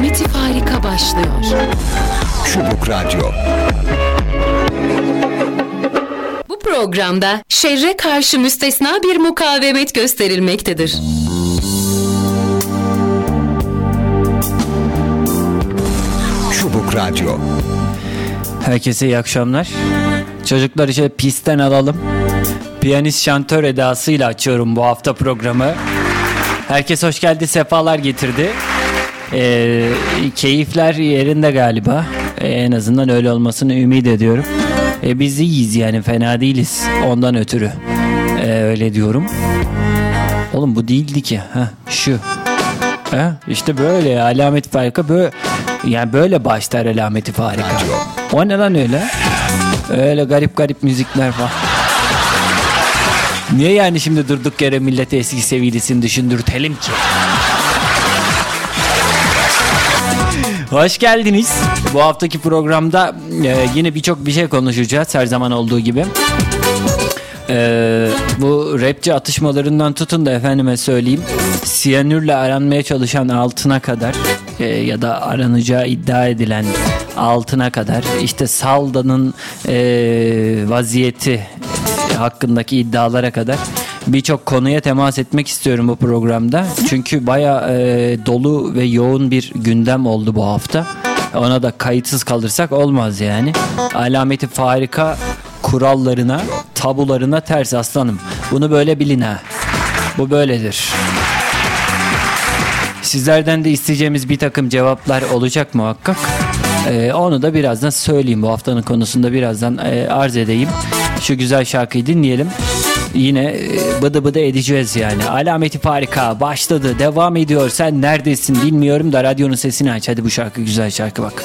Alameti Farika başlıyor. Çubuk Radyo. Bu programda şerre karşı müstesna bir mukavemet gösterilmektedir. Çubuk Radyo. Herkese iyi akşamlar. Çocuklar işte pistten alalım. Piyanist şantör edasıyla açıyorum bu hafta programı. Herkes hoş geldi, sefalar getirdi. Ee, keyifler yerinde galiba. Ee, en azından öyle olmasını ümit ediyorum. Ee, biz iyiyiz yani fena değiliz ondan ötürü. Ee, öyle diyorum. Oğlum bu değildi ki. Ha şu. Ha, işte böyle alamet farika böyle yani böyle başlar alameti farika. O ne lan öyle? Öyle garip garip müzikler falan. Niye yani şimdi durduk yere millete eski sevgilisini düşündürtelim ki? Hoş geldiniz. Bu haftaki programda e, yine birçok bir şey konuşacağız her zaman olduğu gibi. E, bu rapçi atışmalarından tutun da efendime söyleyeyim. Siyanürle aranmaya çalışan altına kadar e, ya da aranacağı iddia edilen altına kadar işte Salda'nın e, vaziyeti hakkındaki iddialara kadar birçok konuya temas etmek istiyorum bu programda. Çünkü baya e, dolu ve yoğun bir gündem oldu bu hafta. Ona da kayıtsız kalırsak olmaz yani. Alameti farika kurallarına, tabularına ters aslanım. Bunu böyle bilin ha. Bu böyledir. Sizlerden de isteyeceğimiz bir takım cevaplar olacak muhakkak. Ee, onu da birazdan söyleyeyim. Bu haftanın konusunda birazdan e, arz edeyim. Şu güzel şarkıyı dinleyelim. Yine e, bıdı bıdı edeceğiz yani. Alameti farika başladı. Devam ediyor. Sen neredesin bilmiyorum da radyonun sesini aç. Hadi bu şarkı güzel şarkı bak.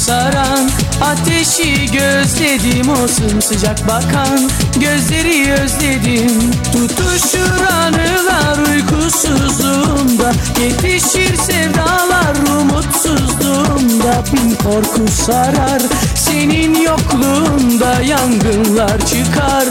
Saran ateşi gözledim O sımsıcak bakan gözleri özledim. Tutuşur anılar uykusuzluğumda Yetişir sevdalar umutsuzluğumda. Bin korku sarar senin yokluğunda Yangınlar çıkar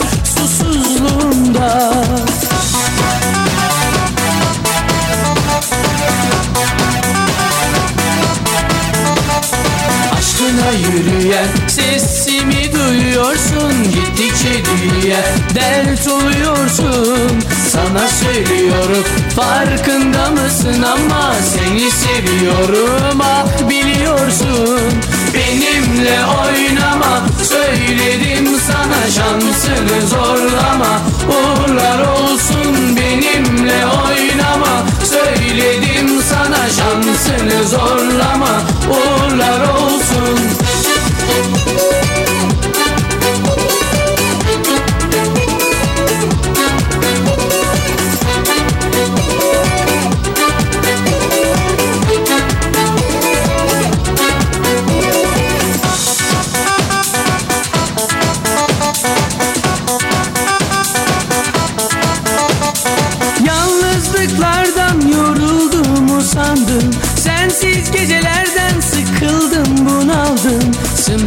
dert oluyorsun? Sana söylüyorum farkında mısın? Ama Seni seviyorum ah biliyorsun. Benimle oynama söyledim sana şansını zorlama. Uğurlar olsun benimle oynama. Söyledim sana şansını zorlama. Uğurlar olsun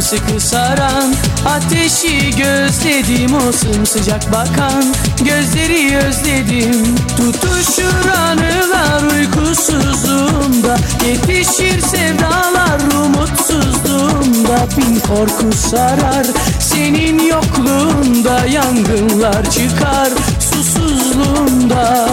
Sımsıkı saran ateşi gözledim O sımsıcak bakan gözleri özledim. Tutuşur anılar uykusuzluğumda Yetişir sevdalar umutsuzluğumda. Bin korku sarar senin yokluğunda Yangınlar çıkar susuzluğumda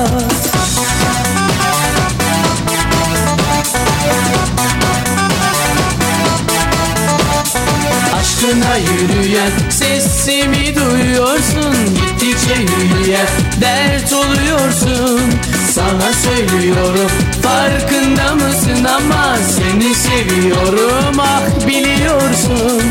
Aşkına yürüyen sesimi duyuyorsun. Gittikçe yürüyen dert oluyorsun. Sana söylüyorum farkında mısın ama Seni seviyorum. Ah biliyorsun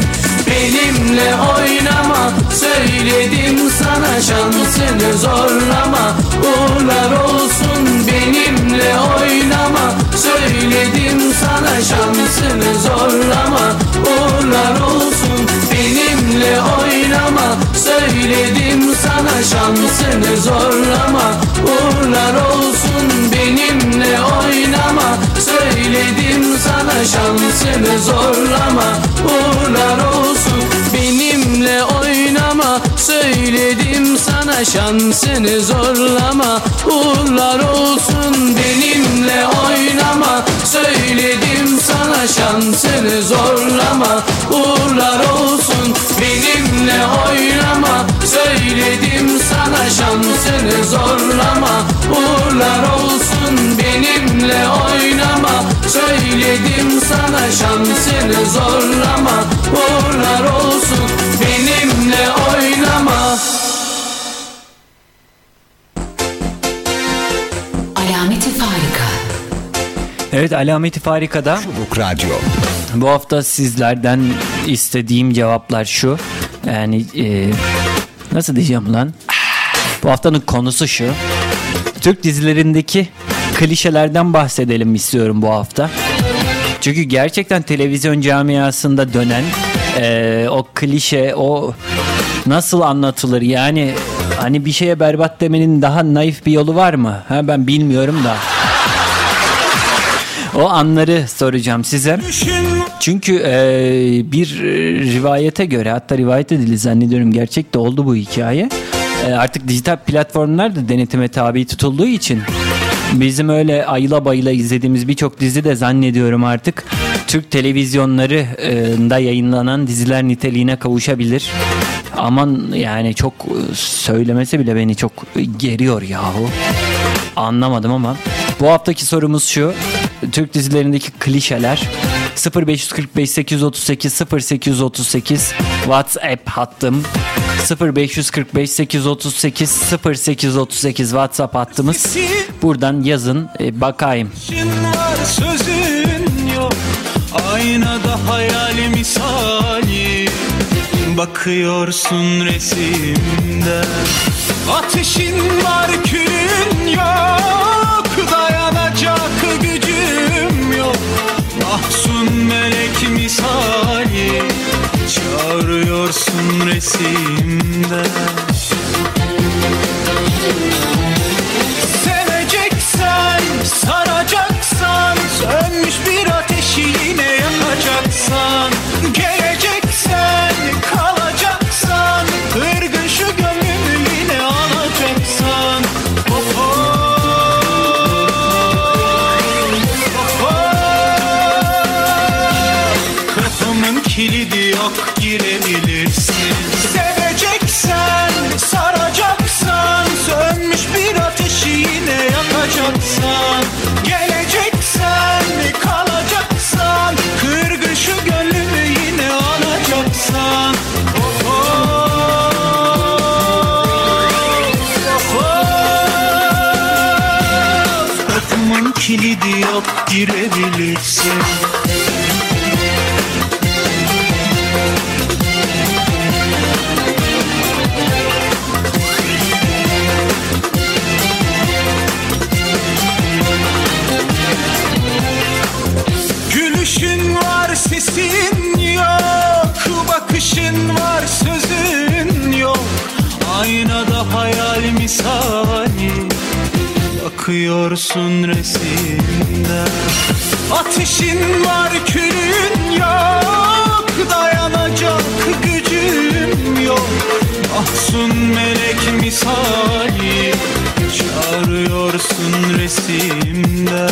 Benimle oynama söyledim sana şansını zorlama. Uğurlar olsun benimle oynama. Söyledim sana şansını zorlama. Uğurlar olsun benimle oynama Söyledim sana şansını zorlama. Uğurlar olsun benimle oynama. Söyledim sana şansını zorlama. Uğurlar olsun benimle oynama Söyledim sana şansını zorlama. Uğurlar olsun benimle oynama. Söyledim sana şansını zorlama. Uğurlar olsun benimle oynama. Söyledim sana şansını zorlama. Uğurlar olsun benimle oynama. Söyledim sana şansını zorlama. Uğurlar olsun Evet Alameti Farika'da Çubuk Radyo. bu hafta sizlerden istediğim cevaplar şu. Yani e, nasıl diyeceğim lan? Bu haftanın konusu şu. Türk dizilerindeki klişelerden bahsedelim istiyorum bu hafta. Çünkü gerçekten televizyon camiasında dönen e, o klişe, o nasıl anlatılır? Yani hani bir şeye berbat demenin daha naif bir yolu var mı? Ha ben bilmiyorum da. O anları soracağım size. Çünkü e, bir e, rivayete göre hatta rivayet edildi zannediyorum gerçek de oldu bu hikaye. E, artık dijital platformlar da denetime tabi tutulduğu için bizim öyle ayıla bayıla izlediğimiz birçok dizi de zannediyorum artık Türk televizyonlarında yayınlanan diziler niteliğine kavuşabilir. Aman yani çok e, söylemesi bile beni çok geriyor yahu. Anlamadım ama. Bu haftaki sorumuz şu. Türk dizilerindeki klişeler. 0545 838 0838 WhatsApp hattım. 0545 838 0838 WhatsApp hattımız. Buradan yazın e, bakayım. Sözün yok. Aynada hayal misali. Bakıyorsun resimde. Ateşin var külün yok. Dayanacak Mahzun melek misali Çağırıyorsun resimde. Seveceksen, saracaksan Sönmüş bir ateşi yine yakacaksan Kapımın kilidi yok girebilirsin. Gülüşün var sesin yok. Bakışın var sözün yok. Aynada hayal misali Bakıyorsun resimde. Ateşin var külün yok Dayanacak gücüm yok. Mahzun melek misali Çağırıyorsun resimde.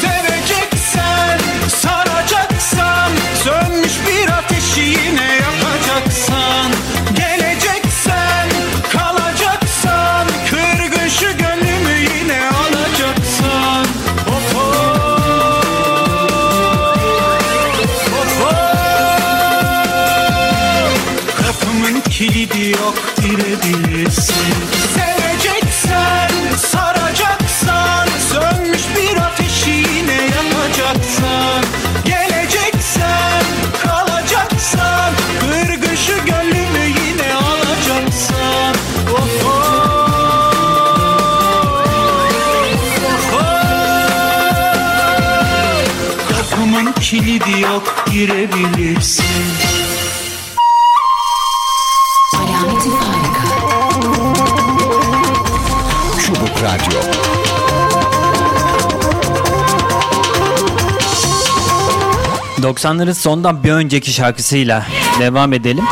Seveceksen, saracaksan Sönmüş bir ateşi yine yakacaksan girebilirsin ...90'ların sondan bir önceki şarkısıyla devam edelim.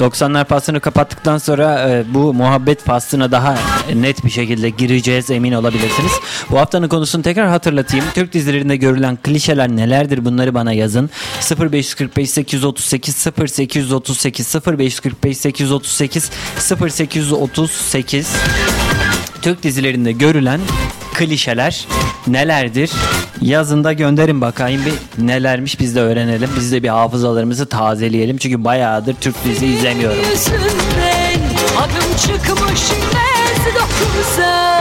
90'lar faslını kapattıktan sonra e, bu muhabbet faslına daha net bir şekilde gireceğiz emin olabilirsiniz. Bu haftanın konusunu tekrar hatırlatayım. Türk dizilerinde görülen klişeler nelerdir bunları bana yazın. 0545 838 0838 0545 838 0838 Türk dizilerinde görülen klişeler nelerdir? Yazında gönderin bakayım bir nelermiş biz de öğrenelim. Biz de bir hafızalarımızı tazeleyelim. Çünkü bayağıdır Türk dizi izlemiyorum. Yüzünden, adım çıkmış 9'a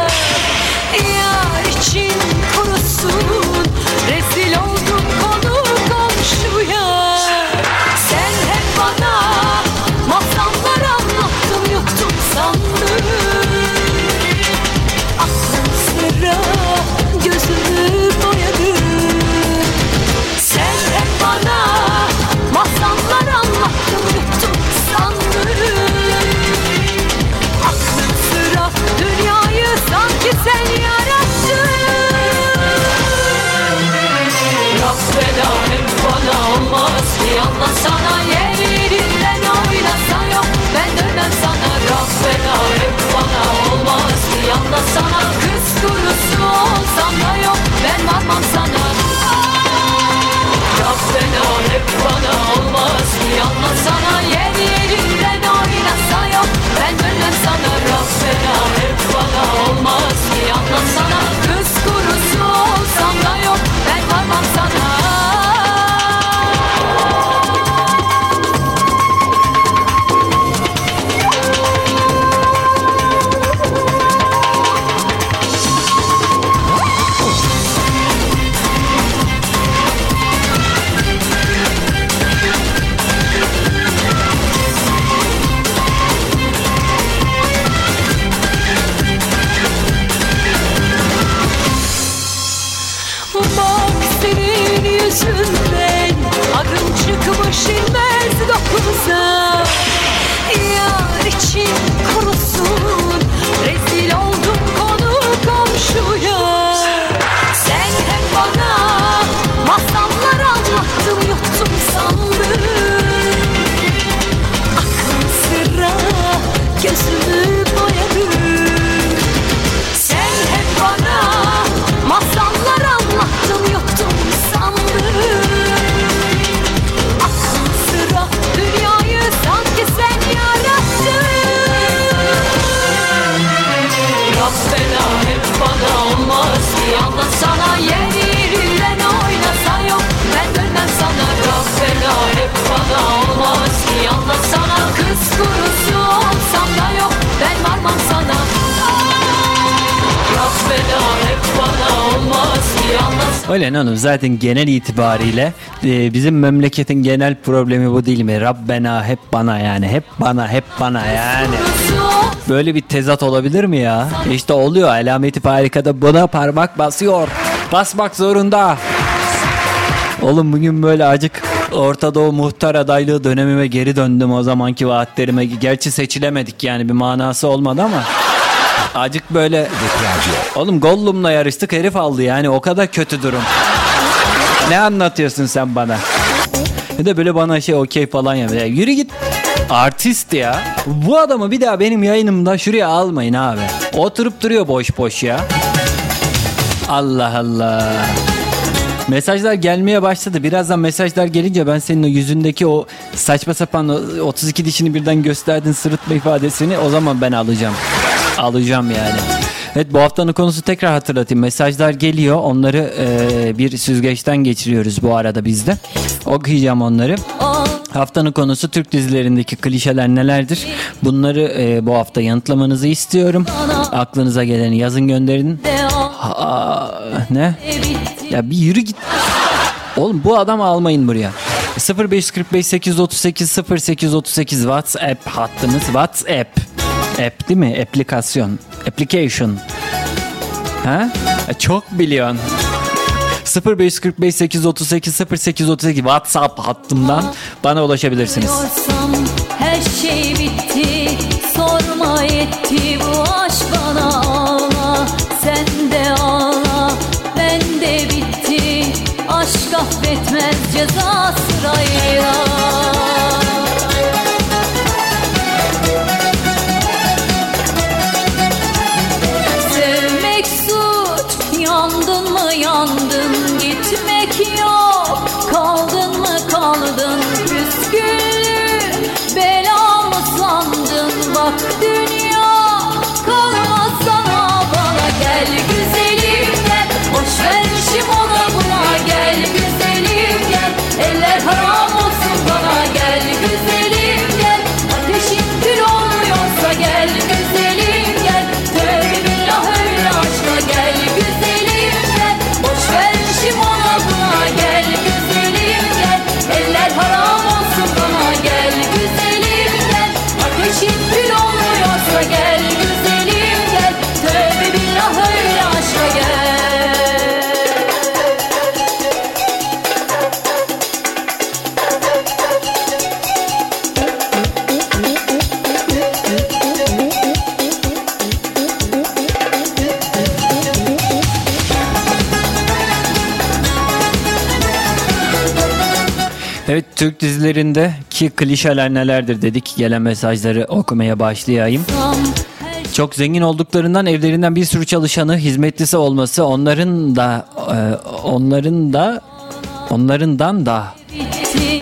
zaten genel itibariyle e, bizim memleketin genel problemi bu değil mi? Rabbena hep bana yani hep bana hep bana yani. Böyle bir tezat olabilir mi ya? İşte oluyor alameti farikada buna parmak basıyor. Basmak zorunda. Oğlum bugün böyle acık Orta Doğu muhtar adaylığı dönemime geri döndüm o zamanki vaatlerime. Gerçi seçilemedik yani bir manası olmadı ama. Acık böyle Oğlum Gollum'la yarıştık herif aldı yani o kadar kötü durum. Ne anlatıyorsun sen bana? Bir de böyle bana şey okey falan ya. ya. Yürü git. Artist ya. Bu adamı bir daha benim yayınımda şuraya almayın abi. Oturup duruyor boş boş ya. Allah Allah. Mesajlar gelmeye başladı. Birazdan mesajlar gelince ben senin o yüzündeki o saçma sapan o 32 dişini birden gösterdin sırıtma ifadesini o zaman ben alacağım. Alacağım yani. Evet bu haftanın konusu tekrar hatırlatayım. Mesajlar geliyor. Onları e, bir süzgeçten geçiriyoruz bu arada bizde. Okuyacağım onları. Haftanın konusu Türk dizilerindeki klişeler nelerdir? Bunları e, bu hafta yanıtlamanızı istiyorum. Aklınıza geleni yazın gönderin. Aa, ne? Ya bir yürü git. Oğlum bu adamı almayın buraya. 0545 838 0838 WhatsApp hattımız WhatsApp. App değil mi? Aplikasyon. Application. Ha? E, Çok biliyorsun. 0545 838 0838 WhatsApp hattımdan bana ulaşabilirsiniz. Her şey bitti Sorma yetti bu aşk bana ağla Sen de ağla ben de bitti Aşk affetmez ceza sırayla Türk dizilerinde ki klişeler nelerdir dedik. Gelen mesajları okumaya başlayayım. Çok zengin olduklarından evlerinden bir sürü çalışanı, hizmetlisi olması onların da e, onların da onlarından da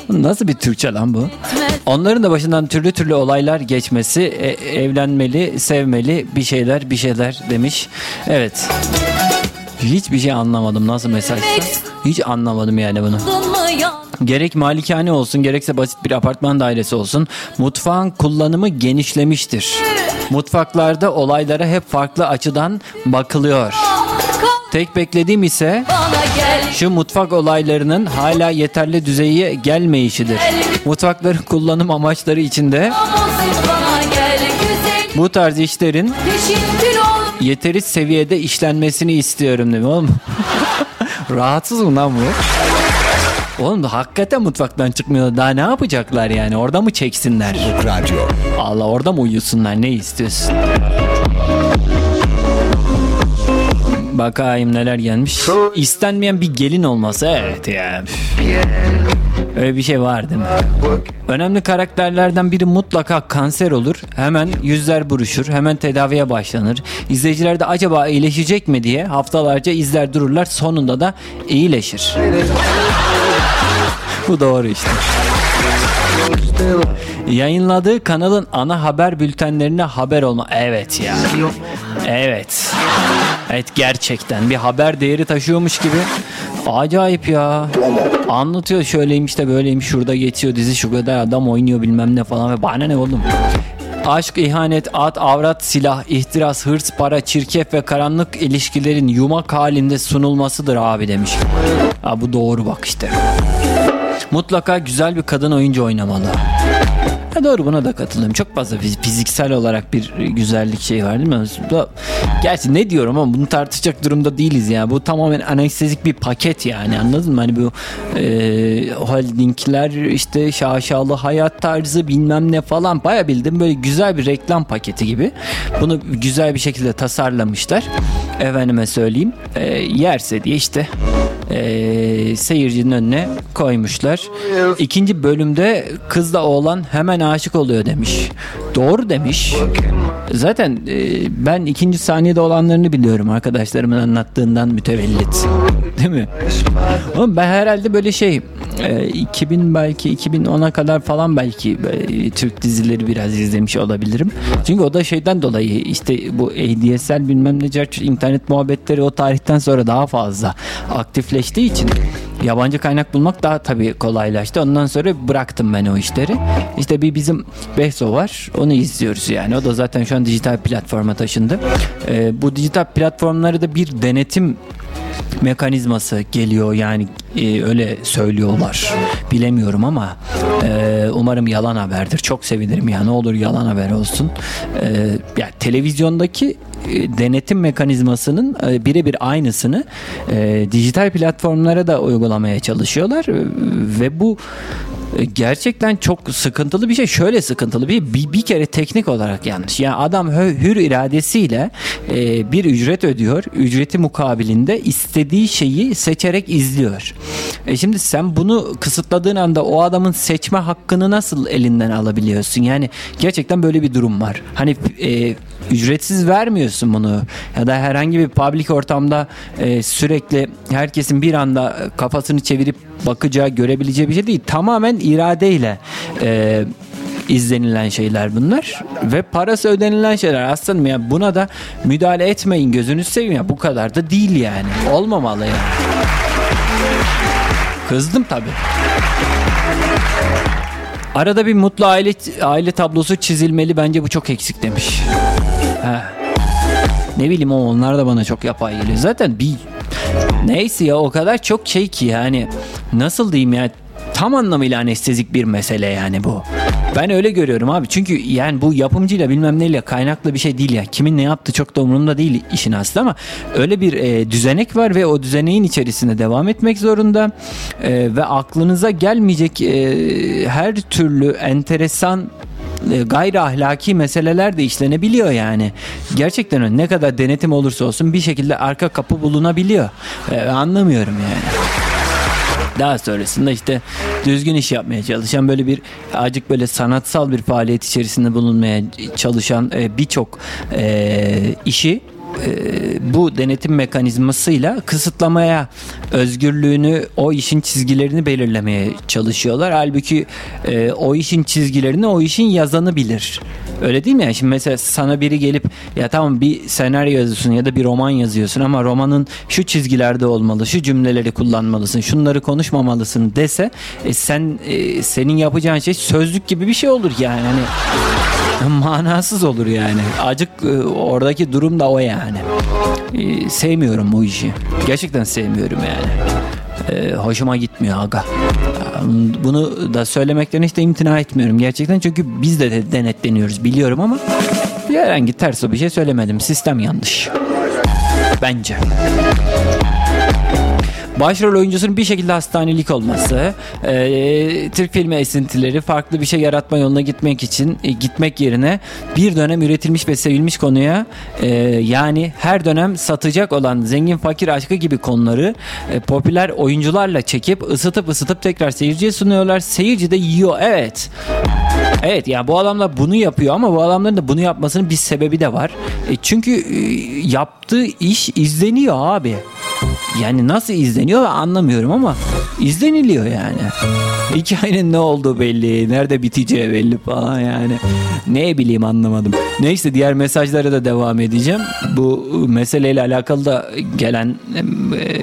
nasıl bir Türkçe lan bu? Onların da başından türlü türlü olaylar geçmesi, e- evlenmeli, sevmeli, bir şeyler bir şeyler demiş. Evet. Hiçbir şey anlamadım nasıl mesajsa. Hiç anlamadım yani bunu. Gerek malikane olsun gerekse basit bir apartman dairesi olsun mutfağın kullanımı genişlemiştir. Mutfaklarda olaylara hep farklı açıdan bakılıyor. Tek beklediğim ise şu mutfak olaylarının hala yeterli düzeye gelmeyişidir. Mutfakların kullanım amaçları içinde bu tarz işlerin yeteri seviyede işlenmesini istiyorum değil mi oğlum? Rahatsız mı lan bu? Oğlum hakikaten mutfaktan çıkmıyor. Daha ne yapacaklar yani? Orada mı çeksinler? Radyo. Allah orada mı uyusunlar? Ne istiyorsun? Bakayım neler gelmiş. İstenmeyen bir gelin olması. Evet ya. Öyle bir şey var değil mi? Önemli karakterlerden biri mutlaka kanser olur. Hemen yüzler buruşur. Hemen tedaviye başlanır. İzleyiciler de acaba iyileşecek mi diye haftalarca izler dururlar. Sonunda da iyileşir. Bu doğru işte. Yayınladığı kanalın ana haber bültenlerine haber olma. Evet ya. Evet. Evet gerçekten bir haber değeri taşıyormuş gibi. Acayip ya. Anlatıyor şöyleymiş de böyleymiş şurada geçiyor dizi şu kadar adam oynuyor bilmem ne falan ve bana ne oğlum. Aşk, ihanet, at, avrat, silah, ihtiras, hırs, para, çirkef ve karanlık ilişkilerin yumak halinde sunulmasıdır abi demiş. Ha, bu doğru bak işte. Mutlaka güzel bir kadın oyuncu oynamalı. Ha doğru buna da katılıyorum. Çok fazla fiz- fiziksel olarak bir güzellik şey var değil mi? Gerçi ne diyorum ama bunu tartışacak durumda değiliz ya. Bu tamamen anestezik bir paket yani anladın mı? Hani bu e, holdingler işte şaşalı hayat tarzı bilmem ne falan baya bildim böyle güzel bir reklam paketi gibi. Bunu güzel bir şekilde tasarlamışlar. Efendime söyleyeyim. E, yerse diye işte e, seyircinin önüne koymuşlar. İkinci bölümde kızla oğlan hemen aşık oluyor demiş. Doğru demiş. Zaten e, ben ikinci saniyede olanlarını biliyorum arkadaşlarımın anlattığından mütevellit. Değil mi? Oğlum ben herhalde böyle şey e, 2000 belki 2010'a kadar falan belki e, Türk dizileri biraz izlemiş olabilirim. Çünkü o da şeyden dolayı işte bu ADSL bilmem ne cart- internet muhabbetleri o tarihten sonra daha fazla aktifleştiği için yabancı kaynak bulmak daha tabii kolaylaştı. Ondan sonra bıraktım ben o işleri. İşte bir bizim Behzo var. Onu izliyoruz yani. O da zaten şu an dijital platforma taşındı. Ee, bu dijital platformları da bir denetim mekanizması geliyor yani e, öyle söylüyorlar. Bilemiyorum ama e, umarım yalan haberdir. Çok sevinirim ya ne olur yalan haber olsun. E, ya televizyondaki e, denetim mekanizmasının e, birebir aynısını e, dijital platformlara da uygulamaya çalışıyorlar E, ve bu gerçekten çok sıkıntılı bir şey. Şöyle sıkıntılı bir bir, bir kere teknik olarak yanlış. Yani adam hü- hür iradesiyle e, bir ücret ödüyor. Ücreti mukabilinde istediği şeyi seçerek izliyor. E şimdi sen bunu kısıtladığın anda o adamın seçme hakkını nasıl elinden alabiliyorsun? Yani gerçekten böyle bir durum var. Hani e, ücretsiz vermiyorsun bunu. Ya da herhangi bir public ortamda e, sürekli herkesin bir anda kafasını çevirip bakacağı görebileceği bir şey değil. Tamamen iradeyle e, izlenilen şeyler bunlar. Ve parası ödenilen şeyler. Aslında ya buna da müdahale etmeyin gözünüz seveyim ya. Bu kadar da değil yani. Olmamalı yani. Kızdım tabii. Arada bir mutlu aile aile tablosu çizilmeli. Bence bu çok eksik demiş. Ha. Ne bileyim onlar da bana çok yapay geliyor. Zaten bir neyse ya o kadar çok şey ki yani nasıl diyeyim ya tam anlamıyla anestezik bir mesele yani bu. Ben öyle görüyorum abi. Çünkü yani bu yapımcıyla bilmem neyle kaynaklı bir şey değil ya. Kimin ne yaptı çok da umurumda değil işin aslı ama öyle bir e, düzenek var ve o düzeneğin içerisinde devam etmek zorunda. E, ve aklınıza gelmeyecek e, her türlü enteresan gayri ahlaki meseleler de işlenebiliyor yani. Gerçekten ne kadar denetim olursa olsun bir şekilde arka kapı bulunabiliyor. E, anlamıyorum yani. Daha sonrasında işte düzgün iş yapmaya çalışan böyle bir acık böyle sanatsal bir faaliyet içerisinde bulunmaya çalışan e, birçok e, işi e, bu denetim mekanizmasıyla kısıtlamaya özgürlüğünü o işin çizgilerini belirlemeye çalışıyorlar. Halbuki e, o işin çizgilerini o işin yazanı bilir. Öyle değil mi? Yani şimdi mesela sana biri gelip ya tamam bir senaryo yazıyorsun ya da bir roman yazıyorsun ama romanın şu çizgilerde olmalı, şu cümleleri kullanmalısın, şunları konuşmamalısın dese e, sen e, senin yapacağın şey sözlük gibi bir şey olur yani. Hani manasız olur yani. Acık e, oradaki durum da o yani. E, sevmiyorum bu işi. Gerçekten sevmiyorum yani. E, hoşuma gitmiyor aga. Bunu da söylemekten hiç de imtina etmiyorum gerçekten. Çünkü biz de, de denetleniyoruz biliyorum ama herhangi ters bir şey söylemedim. Sistem yanlış. Bence. Başrol oyuncusunun bir şekilde hastanelik olması, e, Türk filmi esintileri farklı bir şey yaratma yoluna gitmek için e, gitmek yerine bir dönem üretilmiş ve sevilmiş konuya e, yani her dönem satacak olan zengin fakir aşkı gibi konuları e, popüler oyuncularla çekip ısıtıp ısıtıp tekrar seyirciye sunuyorlar. Seyirci de yiyor. Evet. Evet ya bu adamlar bunu yapıyor ama bu adamların da bunu yapmasının bir sebebi de var. E, çünkü e, yaptığı iş izleniyor abi. Yani nasıl izleniyor anlamıyorum ama izleniliyor yani. Hikayenin ne olduğu belli, nerede biteceği belli falan yani. Ne bileyim anlamadım. Neyse diğer mesajlara da devam edeceğim. Bu meseleyle alakalı da gelen e,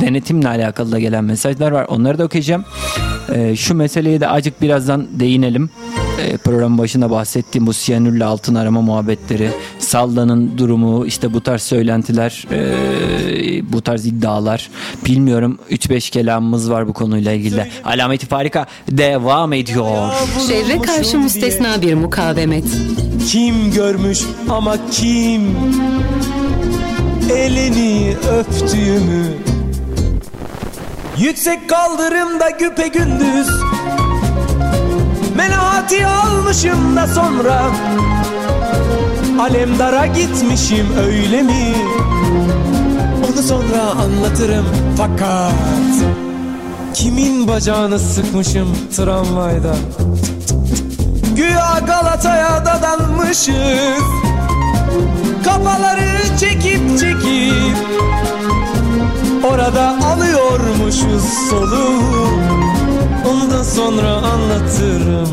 denetimle alakalı da gelen mesajlar var. Onları da okuyacağım. E, şu meseleye de acık birazdan değinelim. E, programın başında bahsettiğim bu siyanürle altın arama muhabbetleri, Salla'nın durumu, işte bu tarz söylentiler, e, bu tarz iddialar. Bilmiyorum 3-5 kelamımız var bu konuyla ilgili. Alameti Farika devam ediyor. Şerre karşı müstesna bir mukavemet. Kim görmüş ama kim Elini öptüğümü Yüksek kaldırımda güpe gündüz Menahati almışım da sonra. Alemdara gitmişim öyle mi? Onu sonra anlatırım fakat Kimin bacağını sıkmışım tramvayda? Güya Galata'ya dadanmışız. Kafaları çekip çekip Orada alıyormuşuz soluğu Ondan sonra anlatırım.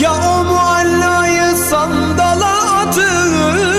Ya o muallayı sandala atıp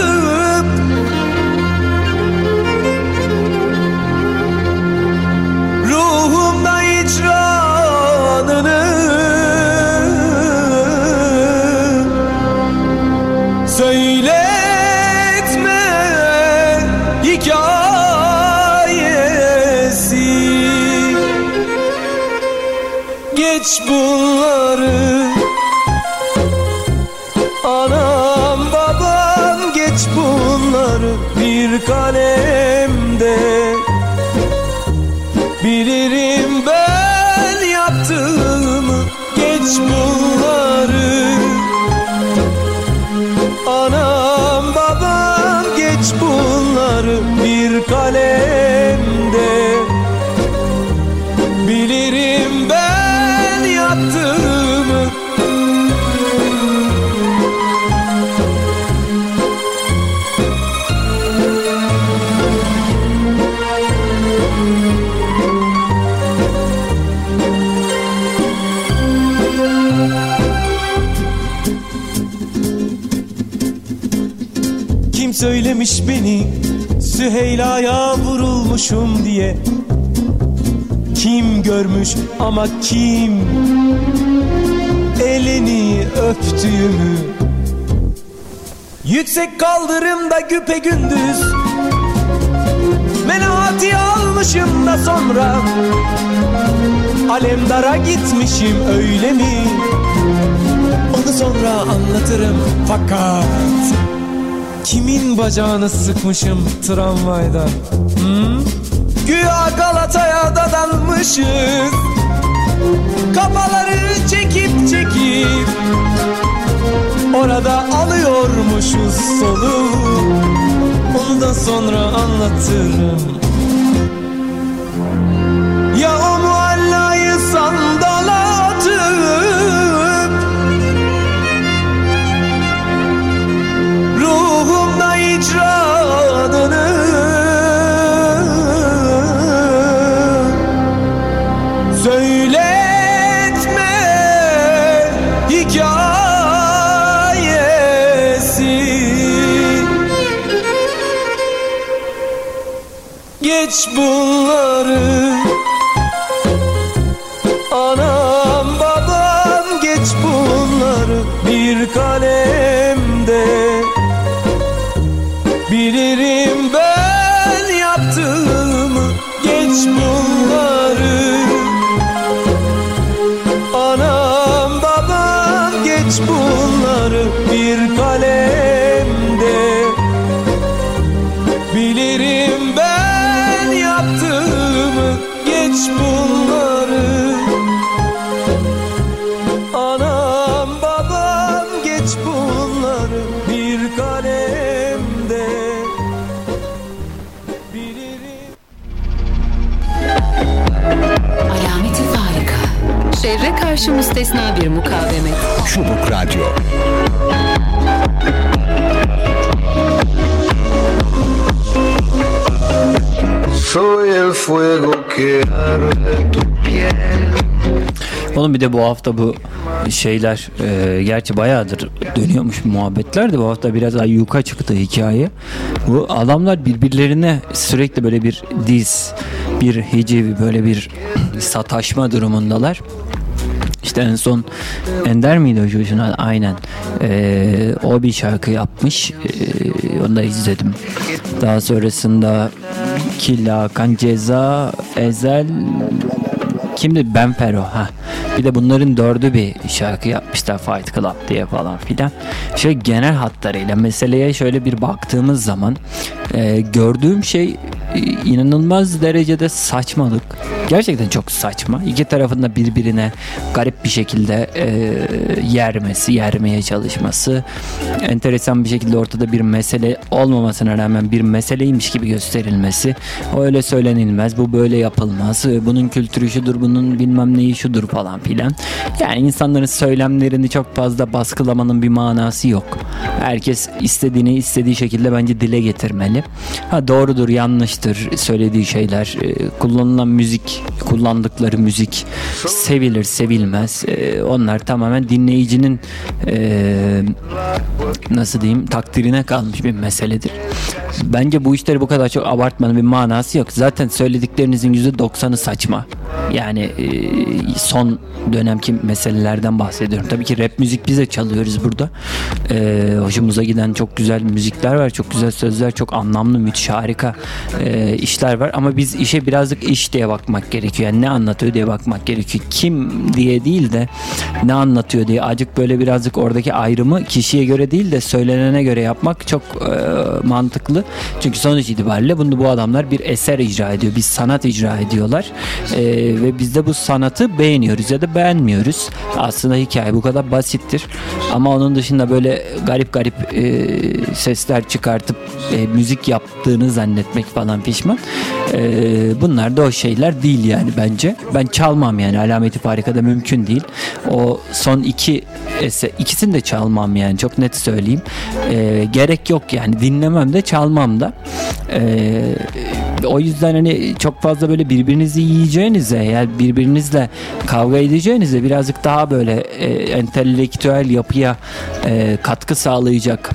söylemiş beni Süheyla'ya vurulmuşum diye. Kim görmüş ama kim? Elini öptüğümü. Yüksek kaldırımda güpe gündüz. Menahati almışım da sonra. Alemdara gitmişim öyle mi? Onu sonra anlatırım fakat Kimin bacağını sıkmışım tramvayda? Hmm? Güya Galata'ya dadanmışız. Kafaları çekip çekip Orada alıyormuşuz solu. Onu da sonra anlatırım Pittsburgh. Müstesna bir mukavemet. Çubuk Radyo. Soy el fuego que arde tu piel. Oğlum bir de bu hafta bu şeyler e, gerçi bayağıdır dönüyormuş muhabbetler de bu hafta biraz ayyuka çıktı hikaye. Bu adamlar birbirlerine sürekli böyle bir diz, bir hiciv, böyle bir sataşma durumundalar. İşte en son Ender miydi o çocuğun adı? Aynen. Ee, o bir şarkı yapmış. Ee, onu da izledim. Daha sonrasında Killa, Hakan Ceza, Ezel Kimdi? Ben Fero. Ha. Bir de bunların dördü bir şarkı yapmışlar Fight Club diye falan filan. Şöyle genel hatlarıyla meseleye şöyle bir baktığımız zaman e, gördüğüm şey inanılmaz derecede saçmalık. Gerçekten çok saçma. İki tarafında birbirine garip bir şekilde e, yermesi, yermeye çalışması. Enteresan bir şekilde ortada bir mesele olmamasına rağmen bir meseleymiş gibi gösterilmesi. O öyle söylenilmez, bu böyle yapılmaz. E, Bunun kültürü şudur, bunun bilmem neyi şudur falan filan. Yani insanların söylemlerini çok fazla baskılamanın bir manası yok. Herkes istediğini istediği şekilde bence dile getirmeli. Ha doğrudur, yanlıştır söylediği şeyler. E, Kullanılan müzik, kullandıkları müzik sevilir, sevilmez. E, Onlar tamamen dinleyicinin e, nasıl diyeyim takdirine kalmış bir meseledir. Bence bu işleri bu kadar çok abartmanın bir manası yok. Zaten söylediklerinizin %90'ı saçma. Yani son dönemki meselelerden bahsediyorum. Tabii ki rap müzik bize çalıyoruz burada. Hoşumuza giden çok güzel müzikler var. Çok güzel sözler, çok anlamlı, müthiş, harika e, işler var. Ama biz işe birazcık iş diye bakmak gerekiyor. Yani ne anlatıyor diye bakmak gerekiyor. Kim diye değil de ne anlatıyor diye. Acık böyle birazcık oradaki ayrımı kişiye göre değil de söylenene göre yapmak çok e, mantıklı. Çünkü sonuç itibariyle bunu bu adamlar bir eser icra ediyor. Bir sanat icra ediyorlar. E, ve biz de bu sanatı beğeniyoruz ya da beğenmiyoruz. Aslında hikaye bu kadar basittir. Ama onun dışında böyle garip garip e, sesler çıkartıp e, müzik yaptığını zannetmek falan pişman. E, bunlar da o şeyler değil yani bence. Ben çalmam yani alameti farikada mümkün değil. O son iki eser, ikisini de çalmam yani çok net söyleyeyim. E, gerek yok yani dinlemem de çalmam da. E, o yüzden hani çok fazla böyle birbirinizi yiyeceğinize yani birbirinizle kavga edeceğinize birazcık daha böyle e, entelektüel yapıya e, katkı sağlayacak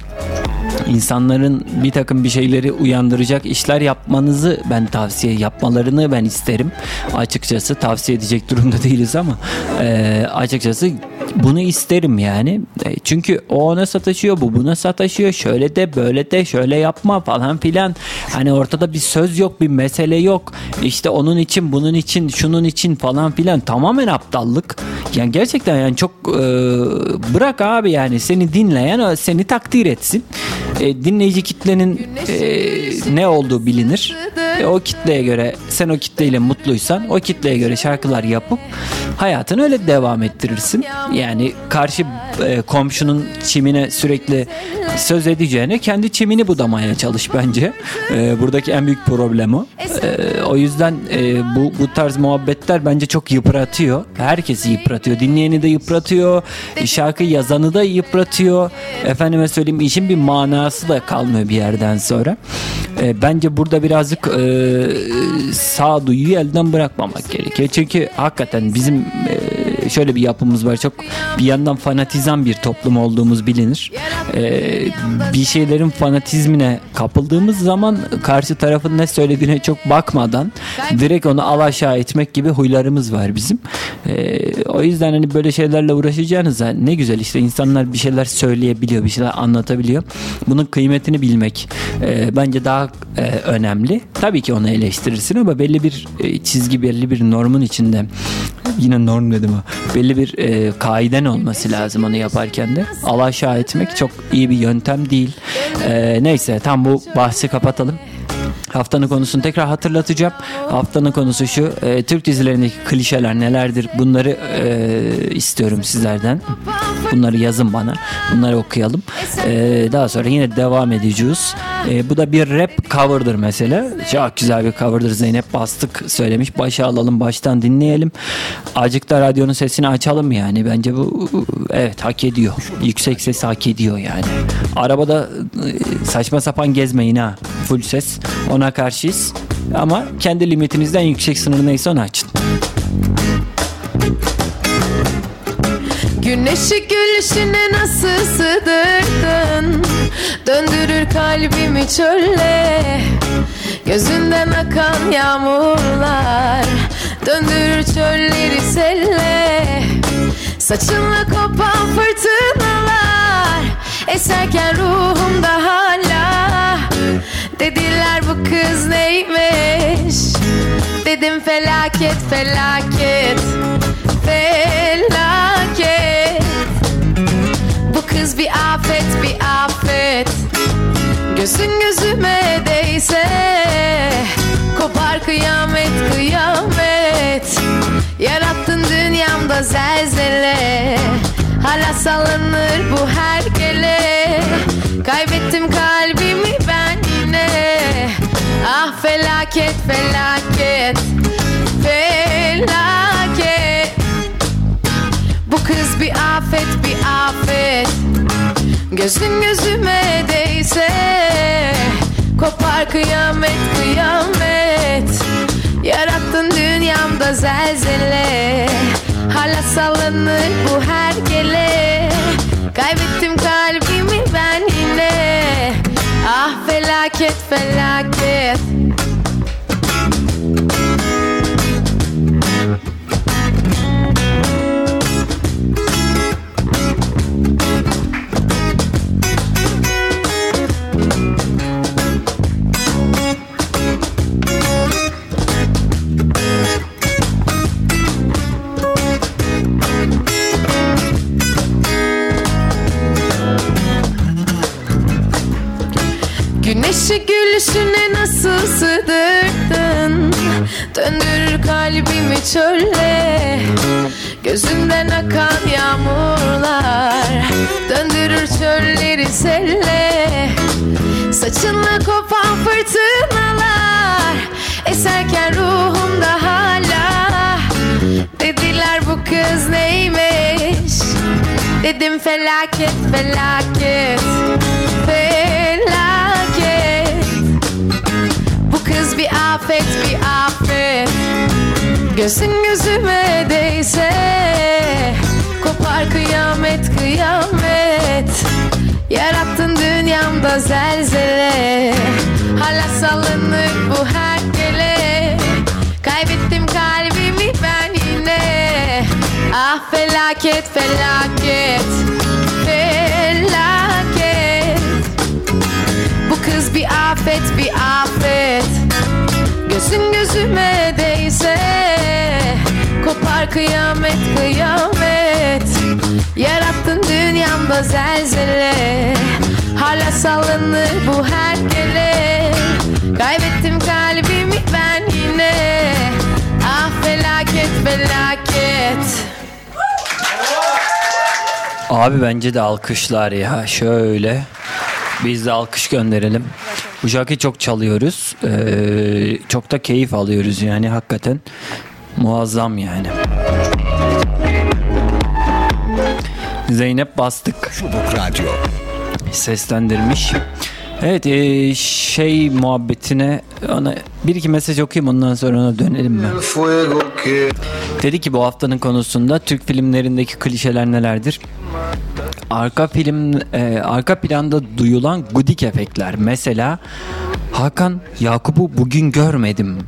insanların bir takım bir şeyleri uyandıracak işler yapmanızı ben tavsiye yapmalarını ben isterim. Açıkçası tavsiye edecek durumda değiliz ama e, açıkçası bunu isterim yani. E, çünkü o ona sataşıyor, bu buna sataşıyor. Şöyle de böyle de şöyle yapma falan filan. Hani ortada bir söz yok, bir mesele yok. İşte onun için, bunun için, şunun için falan filan. Tamamen aptallık. Yani gerçekten yani çok e, bırak abi yani seni dinleyen seni takdir etsin. E, dinleyici kitlenin e, ne olduğu bilinir. E, o kitleye göre sen o kitleyle mutluysan o kitleye göre şarkılar yapıp hayatını öyle devam ettirirsin. Yani karşı e, komşunun çimine sürekli söz edeceğine kendi çimini budamaya çalış bence. E, buradaki en büyük problem o. E, o yüzden e, bu bu tarz muhabbetler bence çok yıpratıyor. Herkesi yıpratıyor. Dinleyeni de yıpratıyor. Şarkı yazanı da yıpratıyor. Efendime söyleyeyim işin bir manası da kalmıyor bir yerden sonra. E, bence burada birazcık e, sağduyuyu elden bırakmamak gerekiyor. Çünkü hakikaten bizim e, şöyle bir yapımız var. Çok bir yandan fanatizan bir toplum olduğumuz bilinir. E, bir şeylerin fanatizmine kapıldığımız zaman karşı tarafın ne söylediğine çok bakmadan direkt onu alaşağı etmek gibi huylarımız var bizim. E, o yüzden hani böyle şeylerle uğraşacağınız ne güzel işte insanlar bir şeyler söyleyebiliyor, bir şeyler anlatabiliyor. Bunun kıymetini bilmek e, bence daha e, önemli. Tabii ki onu eleştirirsin ama belli bir e, çizgi, belli bir normun içinde yine norm dedim ha. Belli bir e, kaiden olması lazım onu yaparken de. Alaşağı etmek çok iyi bir yöntem değil. E, neyse tam bu bahsi kapatalım. Haftanın konusunu tekrar hatırlatacağım. Haftanın konusu şu. E, Türk dizilerindeki klişeler nelerdir? Bunları e, istiyorum sizlerden. Bunları yazın bana. Bunları okuyalım. E, daha sonra yine devam edeceğiz. E, bu da bir rap cover'dır mesela. Çok güzel bir cover'dır. Zeynep Bastık söylemiş. Başa alalım, baştan dinleyelim. Acık da radyonun sesini açalım yani. Bence bu evet hak ediyor. Yüksek ses hak ediyor yani. Arabada e, saçma sapan gezmeyin ha. Full ses. Ona karşıyız. Ama kendi limitinizden yüksek sınır neyse onu açın. Güneşi gülüşüne nasıl sığdırdın Döndürür kalbimi çölle Gözünden akan yağmurlar Döndürür çölleri selle Saçınla kopan fırtınalar Eserken ruhumda hala Dediler bu kız neymiş? Dedim felaket felaket Felaket. Bu kız bir afet bir afet. Gözün gözüme değse Kopar kıyamet kıyamet. Yarattın dünyamda zelzele. Hala sallanır bu her gele Kaybettim yine Ah felaket felaket Felaket. Bu kız bir afet bir afet. Gözün gözüme değse Kopar kıyamet kıyamet. Yarattın dünyamda zelzele. Hala sallanır bu her gele. Kaybettim yine Ah felaket felaket göğsüne nasıl sığdırdın Döndürür kalbimi çölle. Gözünden akan yağmurlar Döndürür çölleri selle. Saçınla kopan fırtınalar Eserken ruhumda hala. Dediler bu kız neymiş? Dedim felaket Felaket bir afet bir afet. Gözün gözüme değse Kopar kıyamet kıyamet. Yarattın dünyamda zelzele. Hala sallanır bu herkele. Kaybettim kalbimi ben yine. Ah felaket felaket Felaket. Bu kız bir afet bir afet Gözün gözüme değse Kopar kıyamet kıyamet Yarattın dünyamda zelzele Hala sallanır bu herkele Kaybettim kalbimi ben yine Ah felaket felaket Abi bence de alkışlar ya şöyle. Biz de alkış gönderelim. Bu şarkıyı çok çalıyoruz. Ee, çok da keyif alıyoruz yani hakikaten. Muazzam yani. Zeynep Bastık Çubuk Radyo. seslendirmiş. Evet e, şey muhabbetine ona bir iki mesaj okuyayım ondan sonra ona dönelim mi? Dedi ki bu haftanın konusunda Türk filmlerindeki klişeler nelerdir? Arka film e, arka planda duyulan gudik efektler. Mesela Hakan Yakup'u bugün görmedim.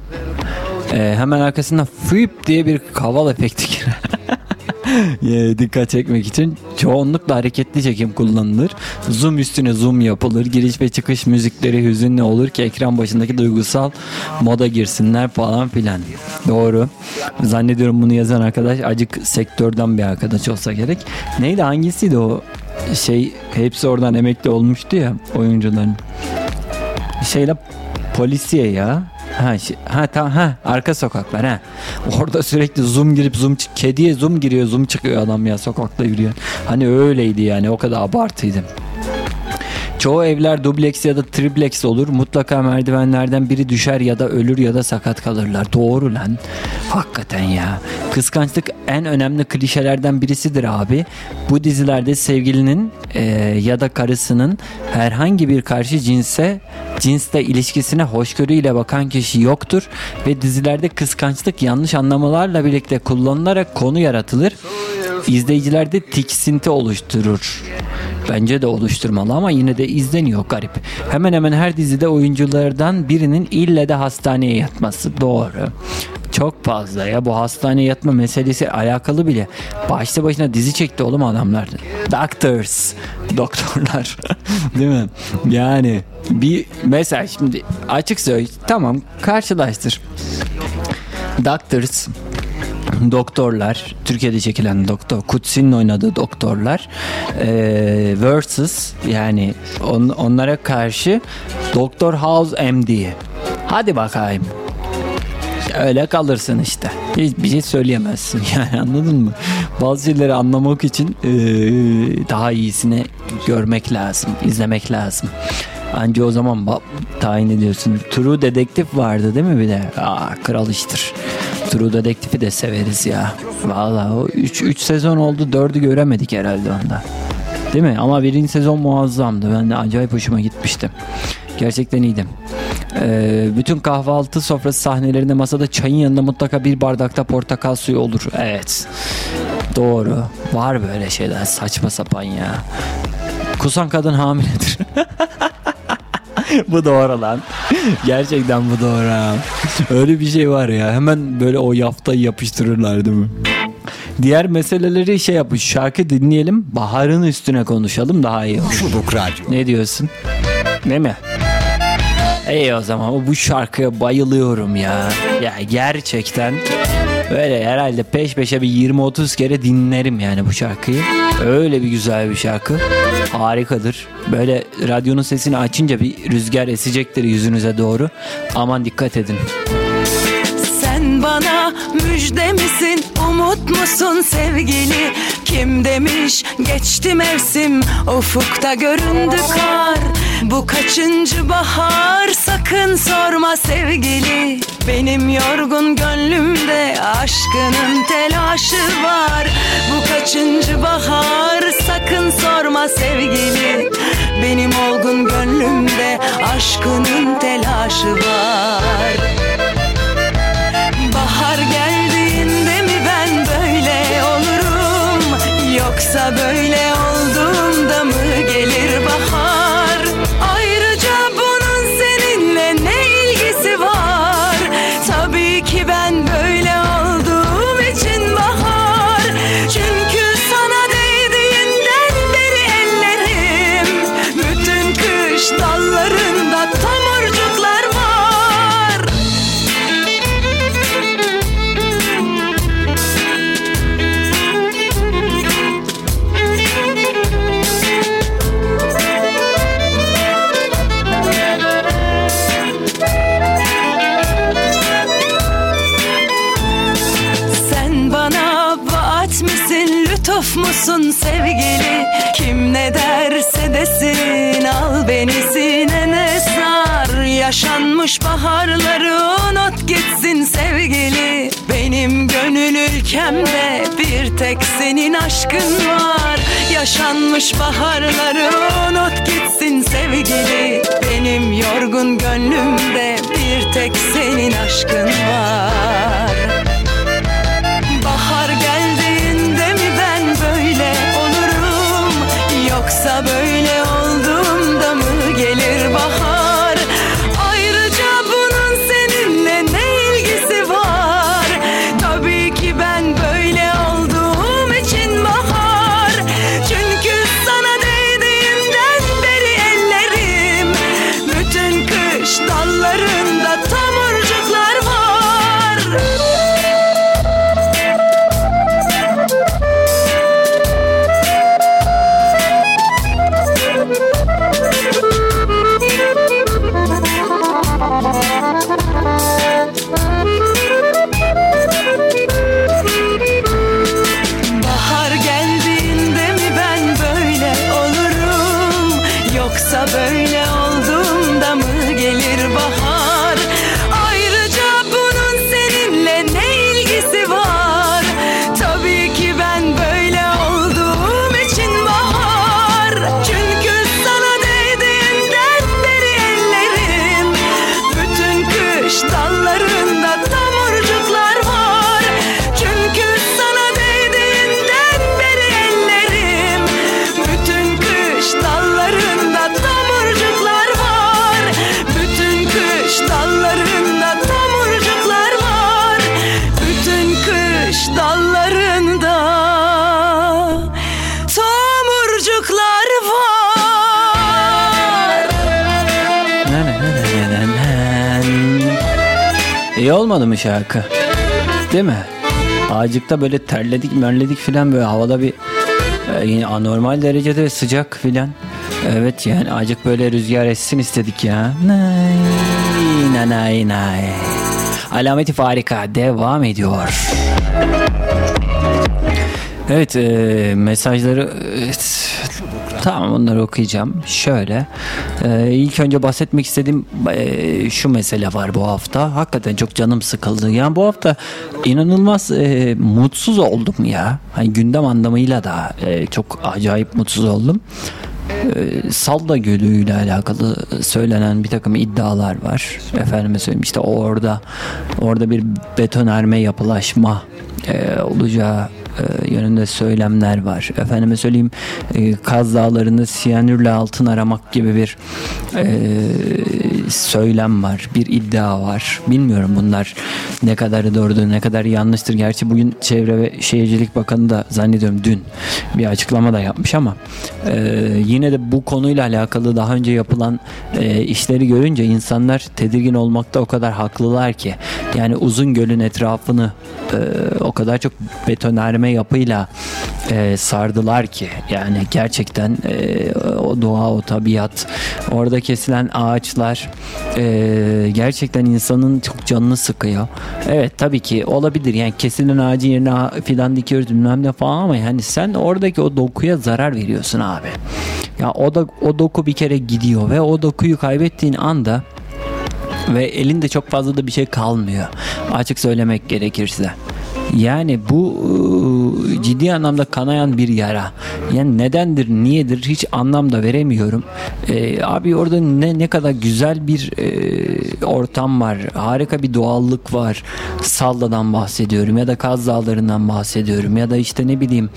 E, hemen arkasında flip diye bir kaval efekti girer. E, dikkat çekmek için çoğunlukla hareketli çekim kullanılır. Zoom üstüne zoom yapılır. Giriş ve çıkış müzikleri hüzünlü olur ki ekran başındaki duygusal moda girsinler falan filan. Doğru. Zannediyorum bunu yazan arkadaş acık sektörden bir arkadaş olsa gerek. Neydi hangisiydi o şey hepsi oradan emekli olmuştu ya oyuncuların. Şeyle polisiye ya. Ha, ha tamam ha arka sokaklar ha. Orada sürekli zoom girip zoom çık kediye zoom giriyor zoom çıkıyor adam ya sokakta yürüyor. Hani öyleydi yani o kadar abartıydı. Çoğu evler dubleks ya da triplex olur. Mutlaka merdivenlerden biri düşer ya da ölür ya da sakat kalırlar. Doğru lan. Hakikaten ya. Kıskançlık en önemli klişelerden birisidir abi. Bu dizilerde sevgilinin e, ya da karısının herhangi bir karşı cinse cinsle ilişkisine hoşgörüyle bakan kişi yoktur ve dizilerde kıskançlık yanlış anlamalarla birlikte kullanılarak konu yaratılır. İzleyicilerde tiksinti oluşturur. Bence de oluşturmalı ama yine de izleniyor garip. Hemen hemen her dizide oyunculardan birinin ille de hastaneye yatması. Doğru. Çok fazla ya bu hastaneye yatma meselesi alakalı bile. Başta başına dizi çekti oğlum adamlar. Doctors. Doktorlar. Değil mi? Yani bir mesela şimdi açık söyle tamam karşılaştır. Doctors doktorlar Türkiye'de çekilen doktor Kutsi'nin oynadığı doktorlar e, versus yani on, onlara karşı Doktor House MD hadi bakayım. Öyle kalırsın işte. Hiçbir şey söyleyemezsin yani anladın mı? Bazı şeyleri anlamak için e, daha iyisini görmek lazım izlemek lazım Anca o zaman tayin ediyorsun. True Dedektif vardı değil mi bir de? Aa, kral iştir. True Dedektif'i de severiz ya. Vallahi o 3 sezon oldu 4'ü göremedik herhalde onda. Değil mi? Ama birinci sezon muazzamdı. Ben de acayip hoşuma gitmişti. Gerçekten iyiydi. Ee, bütün kahvaltı sofrası sahnelerinde masada çayın yanında mutlaka bir bardakta portakal suyu olur. Evet. Doğru. Var böyle şeyler saçma sapan ya. Kusan kadın hamiledir. bu doğru lan. Gerçekten bu doğru. ha. Öyle bir şey var ya. Hemen böyle o yaftayı yapıştırırlar değil mi? Diğer meseleleri şey yapmış. Şarkı dinleyelim. Baharın üstüne konuşalım daha iyi olur. Çubuk Radyo. Ne diyorsun? Değil mi? İyi o zaman bu şarkıya bayılıyorum ya. Ya gerçekten Böyle herhalde peş peşe bir 20-30 kere dinlerim yani bu şarkıyı. Öyle bir güzel bir şarkı. Harikadır. Böyle radyonun sesini açınca bir rüzgar esecektir yüzünüze doğru. Aman dikkat edin. Sen bana müjde misin, umut musun sevgili? Kim demiş geçti mevsim, ufukta göründü kar. Bu kaçıncı bahar sakın sorma sevgili. Benim yorgun gönlümde aşkının telaşı var. Bu kaçıncı bahar sakın sorma sevgili. Benim olgun gönlümde aşkının telaşı var. Bahar geldiğinde mi ben böyle olurum Yoksa böyle olduğumda Yaşanmış baharları unut gitsin sevgili. Benim gönül ülkemde bir tek senin aşkın var. Yaşanmış baharları unut gitsin sevgili. Benim yorgun gönlümde bir tek senin aşkın var. Olmadı mı şarkı? Değil mi? Ağacıkta böyle terledik merledik filan böyle havada bir e, yine anormal derecede sıcak filan. Evet yani azıcık böyle rüzgar essin istedik ya. Nay nay nay. Alameti farika devam ediyor. Evet e, mesajları evet, tamam onları okuyacağım. Şöyle e, ilk önce bahsetmek istediğim e, şu mesele var bu hafta. Hakikaten çok canım sıkıldı. Yani bu hafta inanılmaz e, mutsuz oldum ya. Hani gündem anlamıyla da e, çok acayip mutsuz oldum. E, Salda Gölü ile alakalı söylenen bir takım iddialar var. Efendime söyleyeyim işte orada orada bir betonerme yapılaşma e, olacağı e, yönünde söylemler var. Efendime söyleyeyim e, Kaz Dağları'nda siyanürle altın aramak gibi bir e, söylem var. Bir iddia var. Bilmiyorum bunlar ne kadarı doğrudur ne kadar yanlıştır. Gerçi bugün Çevre ve Şehircilik Bakanı da zannediyorum dün bir açıklama da yapmış ama yine de bu konuyla alakalı daha önce yapılan işleri görünce insanlar tedirgin olmakta o kadar haklılar ki. Yani uzun gölün etrafını o kadar çok betonarme yapıyla e, sardılar ki yani gerçekten e, o doğa o tabiat orada kesilen ağaçlar e, gerçekten insanın çok canını sıkıyor. Evet tabii ki olabilir yani kesilen ağacın yerine fidan dikiyoruz bilmem ne falan ama yani sen oradaki o dokuya zarar veriyorsun abi. Ya o da o doku bir kere gidiyor ve o dokuyu kaybettiğin anda ve elinde çok fazla da bir şey kalmıyor. Açık söylemek gerekirse. Yani bu ıı, ciddi anlamda kanayan bir yara. Yani nedendir, niyedir hiç anlam da veremiyorum. Ee, abi orada ne ne kadar güzel bir e, ortam var. Harika bir doğallık var. Salla'dan bahsediyorum ya da Kaz Dağları'ndan bahsediyorum ya da işte ne bileyim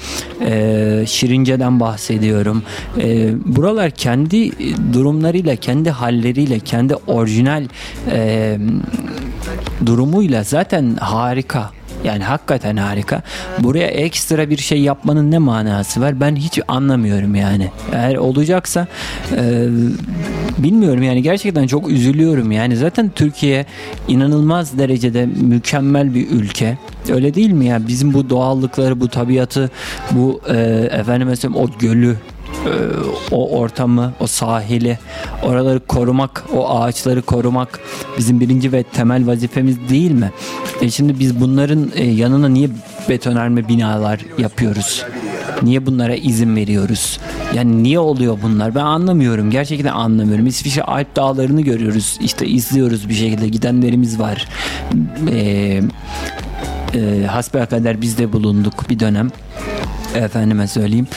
e, Şirince'den bahsediyorum. E, buralar kendi durumlarıyla, kendi halleriyle, kendi orijinal e, durumuyla zaten harika. Yani hakikaten harika. Buraya ekstra bir şey yapmanın ne manası var? Ben hiç anlamıyorum yani. Eğer olacaksa e, bilmiyorum yani gerçekten çok üzülüyorum. Yani zaten Türkiye inanılmaz derecede mükemmel bir ülke. Öyle değil mi ya? Bizim bu doğallıkları, bu tabiatı, bu e, efendim mesela o gölü o ortamı, o sahili, oraları korumak, o ağaçları korumak bizim birinci ve temel vazifemiz değil mi? E şimdi biz bunların e, yanına niye betonarme binalar yapıyoruz? Niye bunlara izin veriyoruz? Yani niye oluyor bunlar? Ben anlamıyorum. Gerçekten anlamıyorum. İsviçre Alp dağlarını görüyoruz. İşte izliyoruz bir şekilde. Gidenlerimiz var. Eee e, hasbelkader biz de bulunduk bir dönem. Efendime söyleyeyim.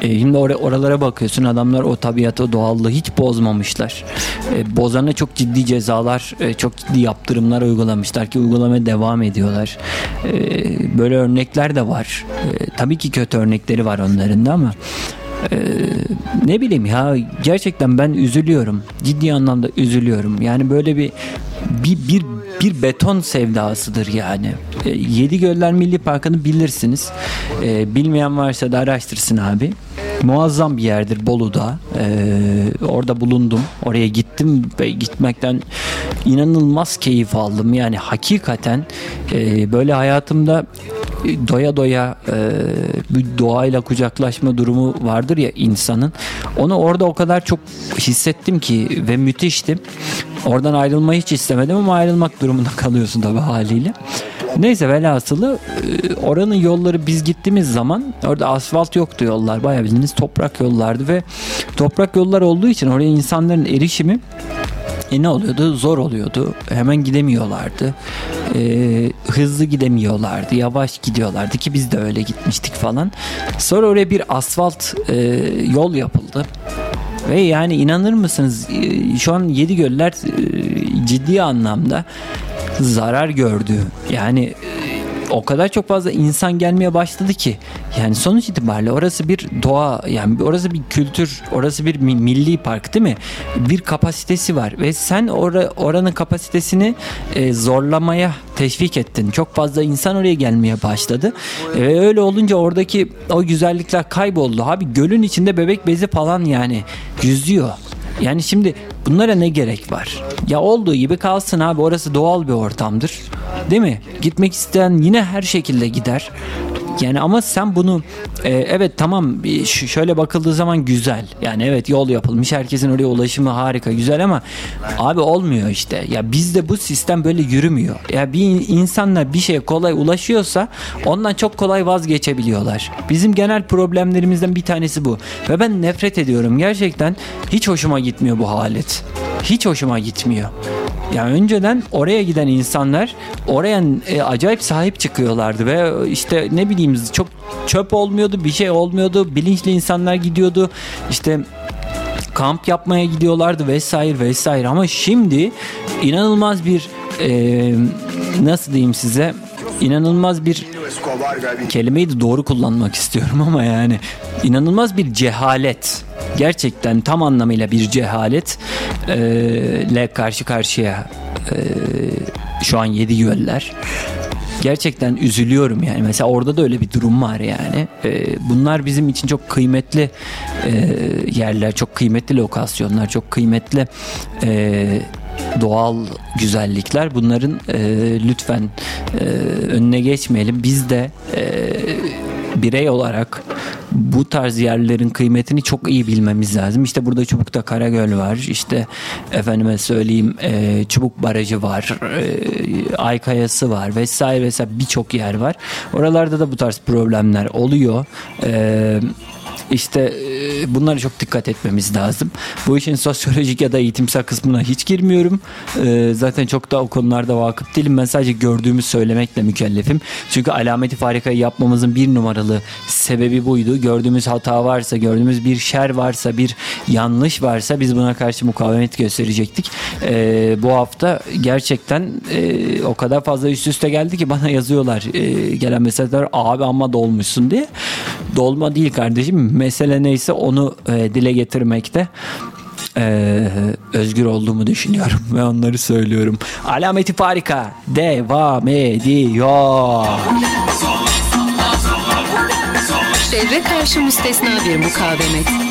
E, şimdi or- oralara bakıyorsun adamlar o tabiatı, doğallığı hiç bozmamışlar. E, bozana çok ciddi cezalar, e, çok ciddi yaptırımlar uygulamışlar ki uygulamaya devam ediyorlar. E, böyle örnekler de var. E, tabii ki kötü örnekleri var onların da ama e, ne bileyim ya gerçekten ben üzülüyorum. Ciddi anlamda üzülüyorum. Yani böyle bir bir bir bir beton sevdasıdır yani. E, Yedi Göller Milli Parkı'nı bilirsiniz. E, bilmeyen varsa da araştırsın abi. Muazzam bir yerdir Bolu'da. E, orada bulundum. Oraya gittim ve gitmekten inanılmaz keyif aldım. Yani hakikaten e, böyle hayatımda e, doya doya e, bir doğayla kucaklaşma durumu vardır ya insanın. Onu orada o kadar çok hissettim ki ve müthişti. Oradan ayrılmayı hiç istemedim ama ayrılmak durumunda kalıyorsun tabii haliyle. Neyse velhasılı e, oranın yolları biz gittiğimiz zaman orada asfalt yoktu yollar bayağı bildiğiniz toprak yollardı ve toprak yollar olduğu için oraya insanların erişimi e ne oluyordu? Zor oluyordu. Hemen gidemiyorlardı. E, hızlı gidemiyorlardı. Yavaş gidiyorlardı ki biz de öyle gitmiştik falan. Sonra oraya bir asfalt e, yol yapıldı. Ve yani inanır mısınız e, şu an Yedi Göller e, ciddi anlamda zarar gördü. Yani e, o kadar çok fazla insan gelmeye başladı ki yani sonuç itibariyle orası bir doğa yani orası bir kültür orası bir mi- milli park değil mi? Bir kapasitesi var ve sen ora, oranın kapasitesini e, zorlamaya teşvik ettin. Çok fazla insan oraya gelmeye başladı ve öyle olunca oradaki o güzellikler kayboldu. Abi gölün içinde bebek bezi falan yani yüzüyor. Yani şimdi bunlara ne gerek var? Ya olduğu gibi kalsın abi orası doğal bir ortamdır. Değil mi? Gitmek isteyen yine her şekilde gider. Yani ama sen bunu e, evet tamam şöyle bakıldığı zaman güzel. Yani evet yol yapılmış herkesin oraya ulaşımı harika güzel ama abi olmuyor işte. Ya bizde bu sistem böyle yürümüyor. Ya bir in- insanlar bir şeye kolay ulaşıyorsa ondan çok kolay vazgeçebiliyorlar. Bizim genel problemlerimizden bir tanesi bu. Ve ben nefret ediyorum gerçekten hiç hoşuma gitmiyor bu halet. Hiç hoşuma gitmiyor. Yani önceden oraya giden insanlar oraya e, acayip sahip çıkıyorlardı ve işte ne bileyim çok çöp olmuyordu, bir şey olmuyordu. Bilinçli insanlar gidiyordu. İşte kamp yapmaya gidiyorlardı vesaire vesaire ama şimdi inanılmaz bir e, nasıl diyeyim size inanılmaz bir kelimeyi de doğru kullanmak istiyorum ama yani inanılmaz bir cehalet gerçekten tam anlamıyla bir cehalet e, karşı karşıya e, şu an yedi göller gerçekten üzülüyorum yani. Mesela orada da öyle bir durum var yani. Ee, bunlar bizim için çok kıymetli e, yerler, çok kıymetli lokasyonlar, çok kıymetli e, doğal güzellikler. Bunların e, lütfen e, önüne geçmeyelim. Biz de e, birey olarak bu tarz yerlerin kıymetini çok iyi bilmemiz lazım. İşte burada Çubuk'ta Karagöl var. İşte efendime söyleyeyim e, Çubuk Barajı var. E, Aykayası var vesaire vesaire birçok yer var. Oralarda da bu tarz problemler oluyor. Eee işte e, bunlara çok dikkat etmemiz lazım. Bu işin sosyolojik ya da eğitimsel kısmına hiç girmiyorum. E, zaten çok da o konularda vakıf değilim. Ben sadece gördüğümü söylemekle mükellefim. Çünkü alameti farikayı yapmamızın bir numaralı sebebi buydu. Gördüğümüz hata varsa, gördüğümüz bir şer varsa, bir yanlış varsa biz buna karşı mukavemet gösterecektik. E, bu hafta gerçekten o kadar fazla üst üste geldi ki bana yazıyorlar gelen mesajlar abi ama dolmuşsun diye. Dolma değil kardeşim mesele neyse onu e, dile getirmekte e, özgür olduğumu düşünüyorum ve onları söylüyorum. Alameti farika devam ediyor. Şerre karşı müstesna bir mukavemet.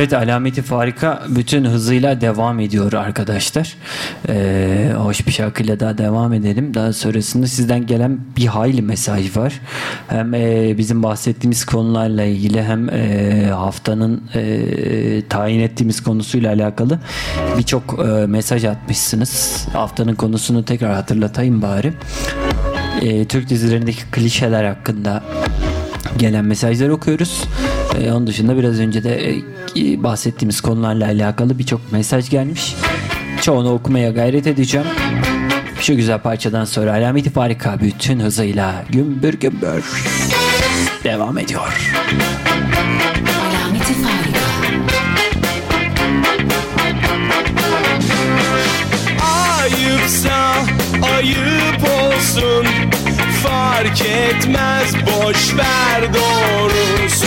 Evet alameti farika bütün hızıyla devam ediyor arkadaşlar. Ee, hoş bir şarkıyla daha devam edelim. Daha sonrasında sizden gelen bir hayli mesaj var. Hem e, bizim bahsettiğimiz konularla ilgili hem e, haftanın e, tayin ettiğimiz konusuyla alakalı birçok e, mesaj atmışsınız. Haftanın konusunu tekrar hatırlatayım bari. E, Türk dizilerindeki klişeler hakkında gelen mesajları okuyoruz. Ee, onun dışında biraz önce de e, bahsettiğimiz konularla alakalı birçok mesaj gelmiş. Çoğunu okumaya gayret edeceğim. Şu güzel parçadan sonra alameti farika bütün hızıyla gümbür gümbür devam ediyor. Alameti farika. Ayıpsa ayıp olsun fark etmez boş ver doğrusu.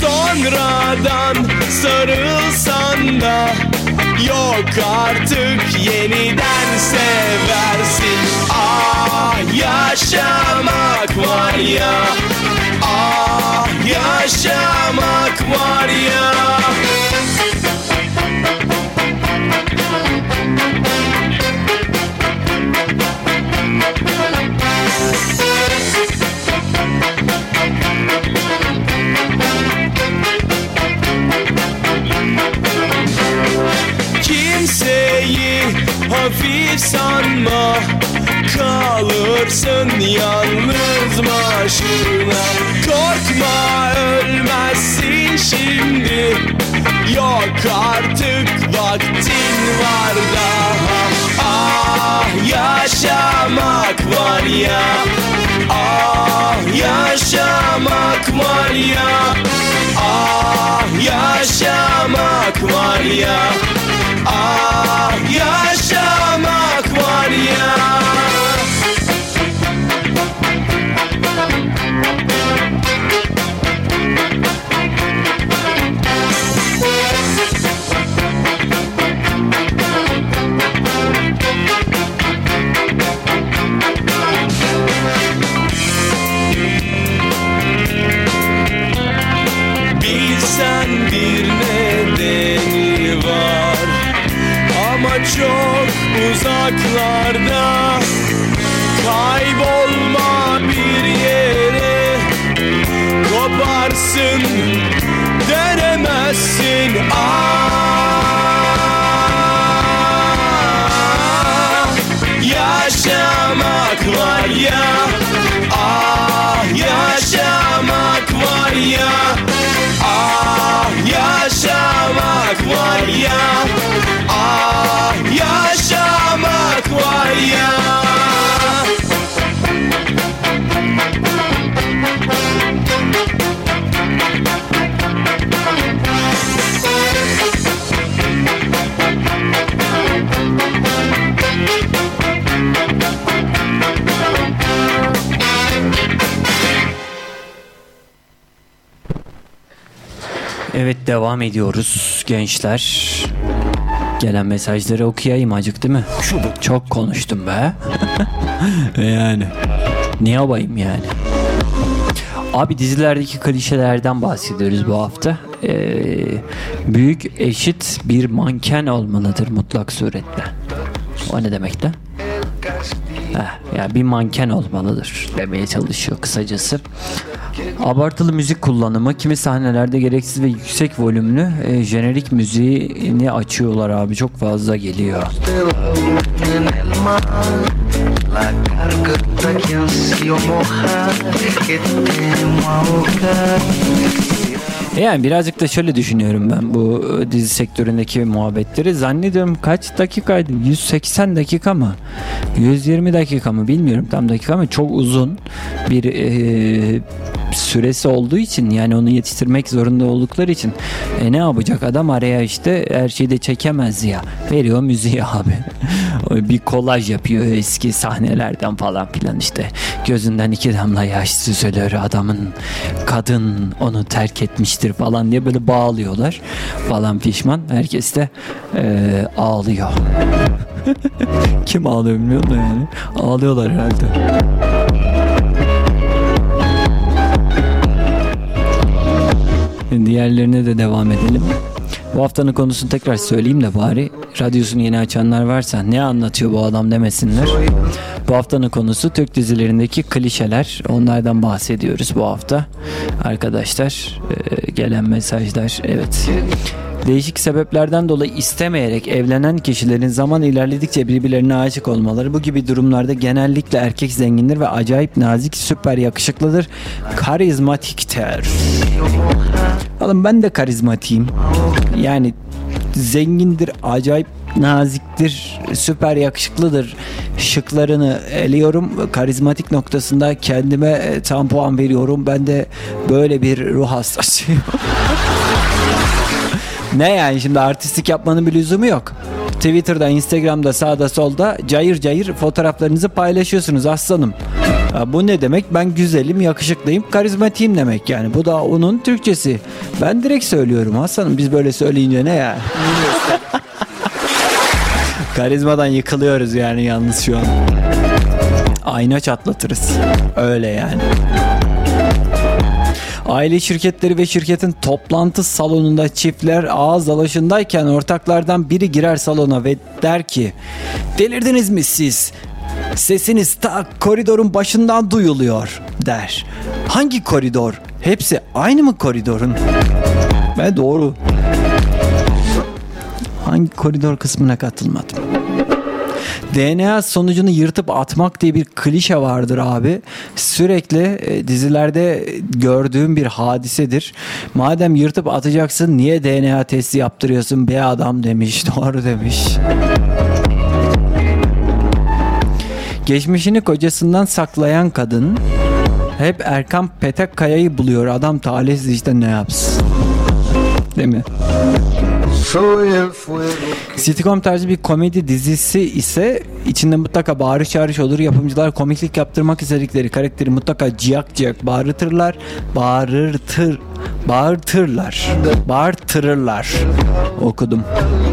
Sonradan sarılsan da Yok artık yeniden seversin. Ah yaşamak var ya. Ah yaşamak var ya Kimseyi hafif sanma. Kalırsın yalnız başına. Korkma ölmezsin şimdi. Yok artık vaktin var daha. Ah yaşamak var ya. Ah yaşamak var ya. Ah yaşamak var ya Ah yaşamak Çok uzaklarda. Kaybolma bir yere Koparsın dönemezsin Ah Evet devam ediyoruz gençler. Gelen mesajları okuyayım acık değil mi? Çok konuştum be. yani. Ne yapayım yani? Abi dizilerdeki klişelerden bahsediyoruz bu hafta. Ee, büyük eşit bir manken olmalıdır mutlak suretle. O ne demek de? Heh, yani bir manken olmalıdır demeye çalışıyor kısacası. Abartılı müzik kullanımı kimi sahnelerde gereksiz ve yüksek volümlü e, jenerik müziğini açıyorlar abi çok fazla geliyor. La Yani birazcık da şöyle düşünüyorum ben bu dizi sektöründeki muhabbetleri. Zannediyorum kaç dakikaydı? 180 dakika mı? 120 dakika mı? Bilmiyorum tam dakika ama çok uzun bir e, süresi olduğu için yani onu yetiştirmek zorunda oldukları için e, ne yapacak adam araya işte her şeyi de çekemez ya. Veriyor müziği abi. Bir kolaj yapıyor eski sahnelerden falan filan işte. Gözünden iki damla yaş süzülür adamın kadın onu terk etmiştir falan diye böyle bağlıyorlar falan pişman. Herkes de e, ağlıyor. Kim ağlıyor bilmiyorum da yani. Ağlıyorlar herhalde. Diğerlerine de devam edelim. Bu haftanın konusunu tekrar söyleyeyim de bari radyosunu yeni açanlar varsa ne anlatıyor bu adam demesinler. Bu haftanın konusu Türk dizilerindeki klişeler. Onlardan bahsediyoruz bu hafta. Arkadaşlar e, gelen mesajlar evet. Değişik sebeplerden dolayı istemeyerek evlenen kişilerin zaman ilerledikçe birbirlerine aşık olmaları bu gibi durumlarda genellikle erkek zengindir ve acayip nazik, süper yakışıklıdır, karizmatiktir. Oğlum ben de karizmatiyim. Yani zengindir, acayip naziktir, süper yakışıklıdır. Şıklarını eliyorum. Karizmatik noktasında kendime e, tam puan veriyorum. Ben de böyle bir ruh hastasıyım. ne yani şimdi artistik yapmanın bir lüzumu yok. Twitter'da, Instagram'da, sağda solda cayır cayır fotoğraflarınızı paylaşıyorsunuz aslanım. Bu ne demek? Ben güzelim, yakışıklıyım, karizmatiyim demek yani. Bu da onun Türkçesi. Ben direkt söylüyorum Hasan'ım biz böyle söyleyince ne ya? Karizmadan yıkılıyoruz yani yalnız şu an. Ayna çatlatırız. Öyle yani. Aile şirketleri ve şirketin toplantı salonunda çiftler ağız dalaşındayken ortaklardan biri girer salona ve der ki Delirdiniz mi siz? Sesiniz ta koridorun başından duyuluyor der. Hangi koridor? Hepsi aynı mı koridorun? Ve doğru. Hangi koridor kısmına katılmadım. DNA sonucunu yırtıp atmak diye bir klişe vardır abi. Sürekli e, dizilerde gördüğüm bir hadisedir. Madem yırtıp atacaksın niye DNA testi yaptırıyorsun be adam demiş. Doğru demiş. Geçmişini kocasından saklayan kadın hep Erkan Petekkaya'yı buluyor. Adam talihsiz işte ne yapsın. Değil mi? Sitcom tarzı bir komedi dizisi ise içinde mutlaka bağırış çağırış olur. Yapımcılar komiklik yaptırmak istedikleri karakteri mutlaka ciyak ciyak bağırtırlar. Bağırtır bağırtırlar. Bağırtırırlar. Okudum.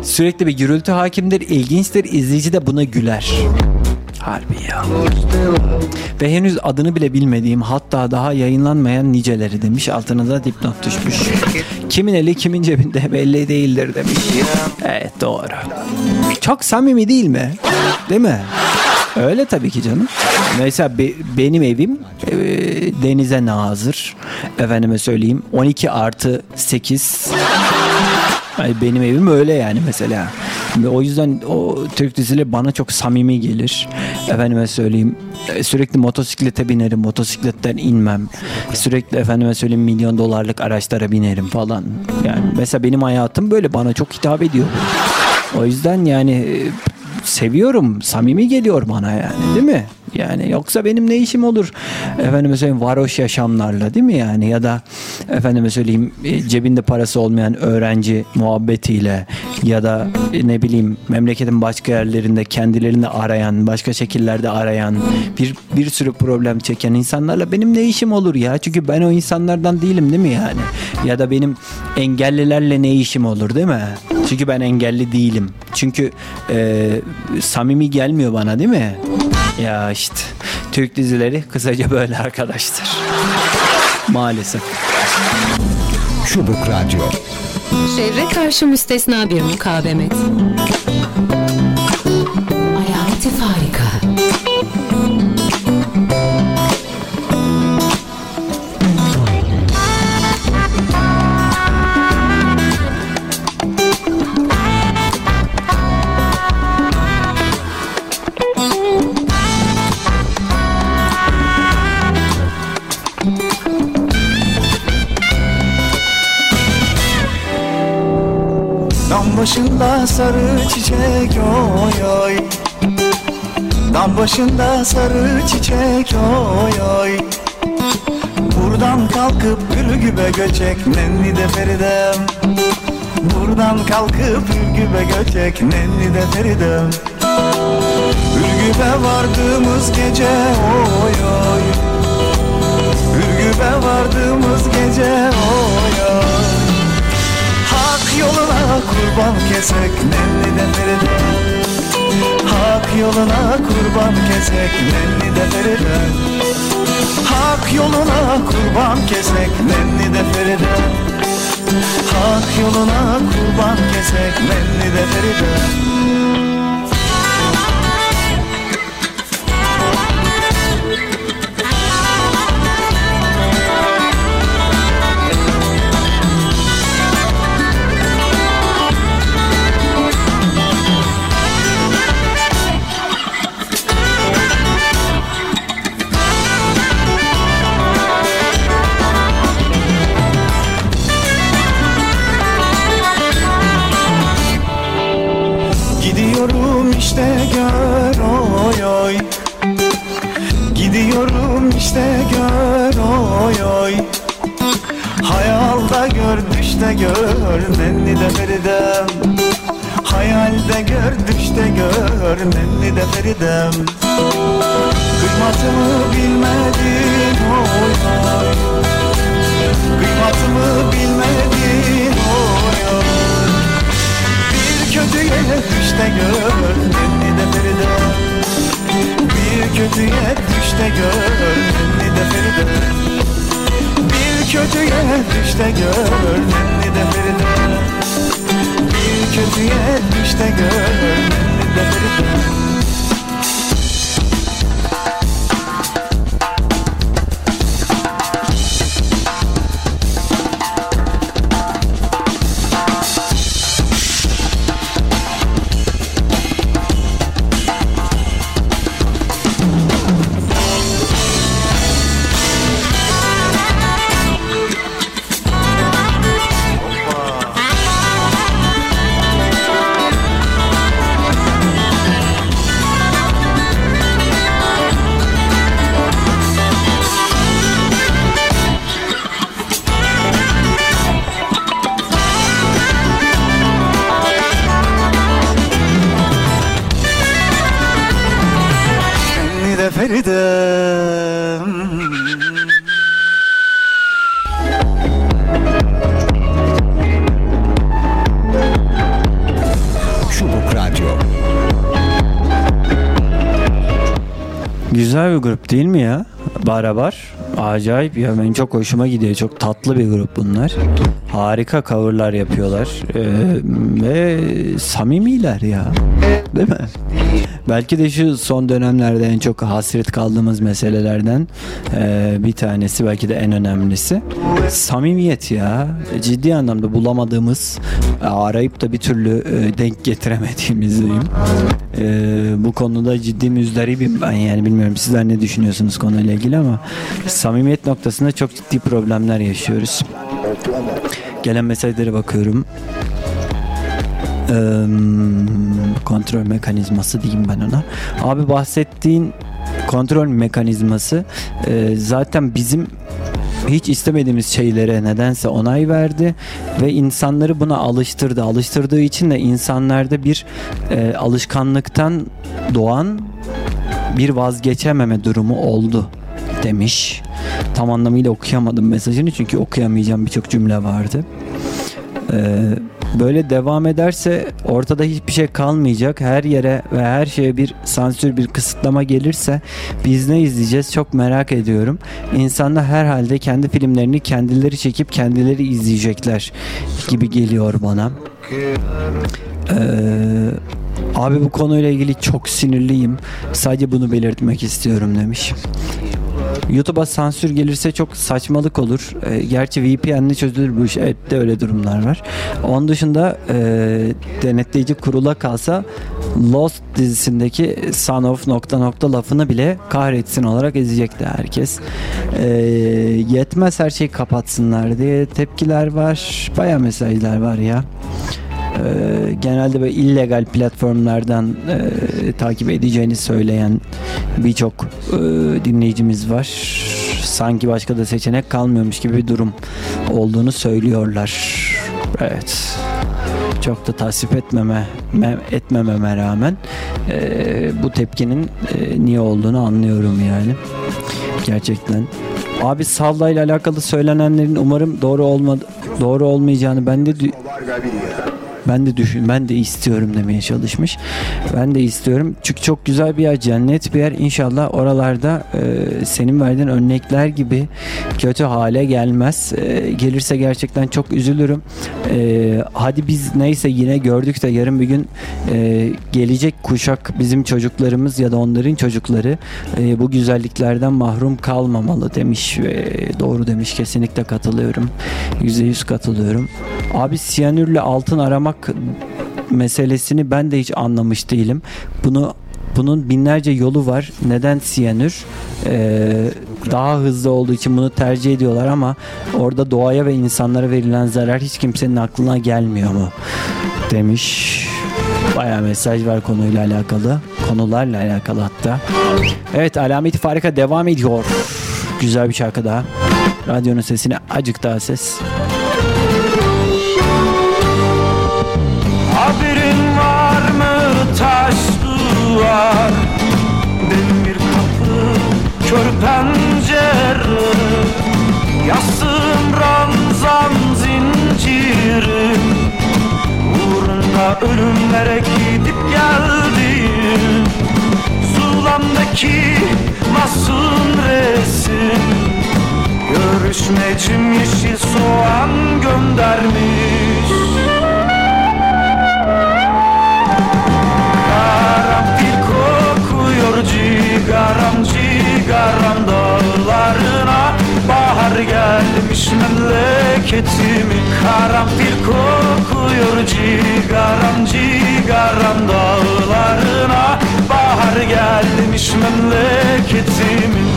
Sürekli bir gürültü hakimdir. İlginçtir. İzleyici de buna güler. Harbi ya. Ve henüz adını bile bilmediğim hatta daha yayınlanmayan niceleri demiş. Altına da dipnot düşmüş. Kimin eli kimin cebinde belli değildir demiş. Evet doğru. Çok samimi değil mi? Değil mi? Öyle tabii ki canım. Mesela be- benim evim e, denize nazır. Efendime söyleyeyim 12 artı 8 Ay benim evim öyle yani mesela. Ve o yüzden o Türk dizileri bana çok samimi gelir. Efendime söyleyeyim e, sürekli motosiklete binerim, motosikletten inmem. Sürekli efendime söyleyeyim milyon dolarlık araçlara binerim falan. Yani mesela benim hayatım böyle bana çok hitap ediyor. O yüzden yani e, seviyorum, samimi geliyor bana yani değil mi? Yani yoksa benim ne işim olur? Efendime söyleyeyim varoş yaşamlarla değil mi yani? Ya da efendime söyleyeyim e, cebinde parası olmayan öğrenci muhabbetiyle ya da e, ne bileyim memleketin başka yerlerinde kendilerini arayan, başka şekillerde arayan, bir bir sürü problem çeken insanlarla benim ne işim olur ya? Çünkü ben o insanlardan değilim değil mi yani? Ya da benim engellilerle ne işim olur değil mi? Çünkü ben engelli değilim. Çünkü e, samimi gelmiyor bana değil mi? Ya işte Türk dizileri kısaca böyle arkadaşlar. Maalesef. Çubuk Radyo. Şerre karşı müstesna bir mukavemet. Dam başında sarı çiçek oy oy. Dam başında sarı çiçek oy oy. Buradan kalkıp Ürgüp'e göçek nenni de Feridem. Buradan kalkıp Ürgüp'e göçek nenni de Feridem. Ürgüp'e vardığımız gece oy oy. Ürgüp'e vardığımız gece oy kurban kesek nenni de Feride Hak yoluna kurban kesek nenni de Feride Hak yoluna kurban kesek nenni de Feride Hak yoluna kurban kesek nenni de Feride düşte gör nenni de feridem Hayalde gör düşte gör nenni de feridem Kıymatımı kötüye düş de gör Nenni de Bir kötüye düş de gör Barabar. Acayip ya benim çok hoşuma gidiyor. Çok tatlı bir grup bunlar. Harika coverlar yapıyorlar. Ee, ve samimiler ya. Değil mi? Belki de şu son dönemlerde en çok hasret kaldığımız meselelerden e, bir tanesi belki de en önemlisi. Samimiyet ya. Ciddi anlamda bulamadığımız arayıp da bir türlü e, denk getiremediğimiz diyeyim. E, bu konuda ciddi müzdaribim ben yani bilmiyorum sizler ne düşünüyorsunuz konuyla ilgili ama samimiyet noktasında çok ciddi problemler yaşıyoruz. Gelen mesajlara bakıyorum. Eee, kontrol mekanizması diyeyim ben ona. Abi bahsettiğin kontrol mekanizması e, zaten bizim hiç istemediğimiz şeylere nedense onay verdi ve insanları buna alıştırdı. Alıştırdığı için de insanlarda bir e, alışkanlıktan doğan bir vazgeçememe durumu oldu demiş. Tam anlamıyla okuyamadım mesajını çünkü okuyamayacağım birçok cümle vardı. Ee, böyle devam ederse ortada hiçbir şey kalmayacak. Her yere ve her şeye bir sansür, bir kısıtlama gelirse biz ne izleyeceğiz çok merak ediyorum. İnsanlar herhalde kendi filmlerini kendileri çekip kendileri izleyecekler gibi geliyor bana. Ee, abi bu konuyla ilgili çok sinirliyim. Sadece bunu belirtmek istiyorum demiş. YouTube'a sansür gelirse çok saçmalık olur. E, gerçi VPN'le çözülür bu iş. Evet de öyle durumlar var. Onun dışında e, denetleyici kurula kalsa Lost dizisindeki son of nokta nokta lafını bile kahretsin olarak ezecekti herkes. E, yetmez her şeyi kapatsınlar diye tepkiler var. Baya mesajlar var ya. Ee, genelde böyle illegal platformlardan e, takip edeceğini söyleyen birçok e, dinleyicimiz var. Sanki başka da seçenek kalmıyormuş gibi bir durum olduğunu söylüyorlar. Evet. Çok da tasvip etmeme me- etmememe rağmen e, bu tepkinin e, niye olduğunu anlıyorum yani. Gerçekten. Abi Salla ile alakalı söylenenlerin umarım doğru olmadı doğru olmayacağını ben de ben de düşün, ben de istiyorum demeye çalışmış. Ben de istiyorum. Çünkü çok güzel bir yer, cennet bir yer. İnşallah oralarda e, senin verdiğin örnekler gibi kötü hale gelmez. E, gelirse gerçekten çok üzülürüm. E, hadi biz neyse yine gördük de yarın bir gün e, gelecek kuşak bizim çocuklarımız ya da onların çocukları e, bu güzelliklerden mahrum kalmamalı demiş ve doğru demiş kesinlikle katılıyorum. %100 katılıyorum. Abi siyanürle altın aramak meselesini ben de hiç anlamış değilim. Bunu bunun binlerce yolu var. Neden siyanür? Ee, daha hızlı olduğu için bunu tercih ediyorlar ama orada doğaya ve insanlara verilen zarar hiç kimsenin aklına gelmiyor mu? Demiş. Bayağı mesaj var konuyla alakalı. Konularla alakalı hatta. Evet Alamet Farika devam ediyor. Güzel bir şarkı daha. Radyonun sesine acık daha ses. Ölümlere gidip geldim. Zulamdaki masum resim. Görüşmecim yeşil soğan göndermiş. Karanfil kokuyor cigaram cigaram dağlarına. Bahar gelmiş memleketimin Karanfil kokuyor cigaram cigaram dağlarına. Bahar gelmiş memleketimin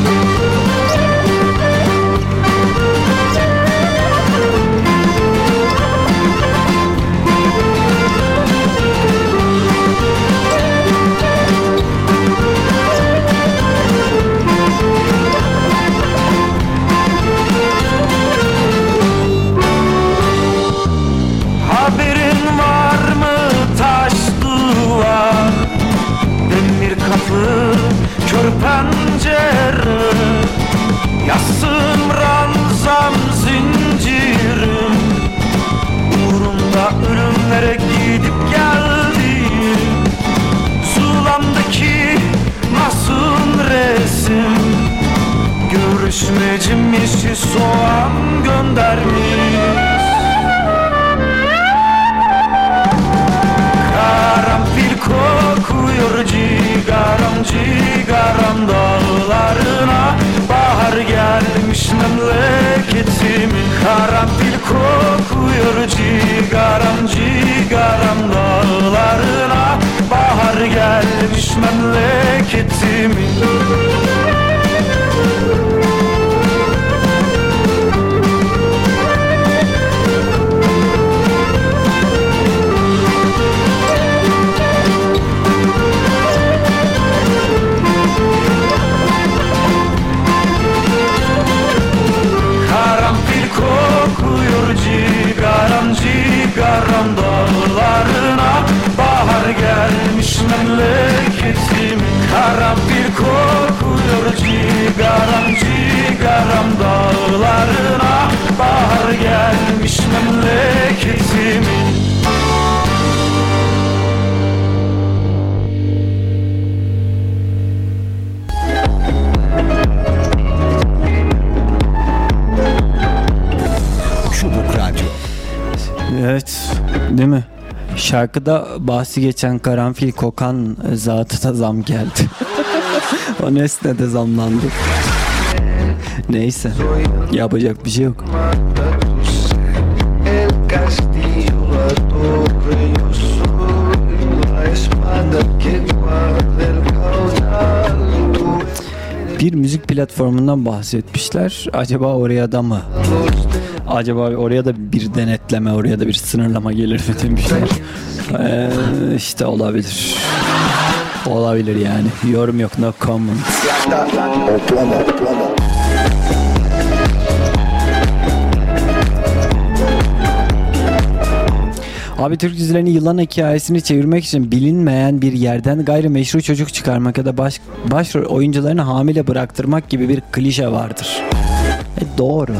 Görüşmecim yeşil soğan göndermiş. Karanfil kokuyor cigaram cigaram dağlarına. Bahar gelmiş memleketimin Karanfil kokuyor cigaram cigaram dağlarına. Bahar gelmiş memleketimin memleketim Karanfil kokuyor cigaram cigaram dağlarına Bahar gelmiş memleketim. Çubuk Radyo. Evet değil mi? Şarkıda bahsi geçen karanfil kokan zatına zam geldi. o nesne de zamlandı. Neyse yapacak bir şey yok. Bir müzik platformundan bahsetmişler. Acaba oraya da mı? Acaba oraya da denetleme, oraya da bir sınırlama gelir mi demişler. Ee, işte olabilir. Olabilir yani. Yorum yok, no comment. Abi Türk dizilerini yılan hikayesini çevirmek için bilinmeyen bir yerden gayrimeşru çocuk çıkarmak ya da baş, başrol oyuncularını hamile bıraktırmak gibi bir klişe vardır. E doğru.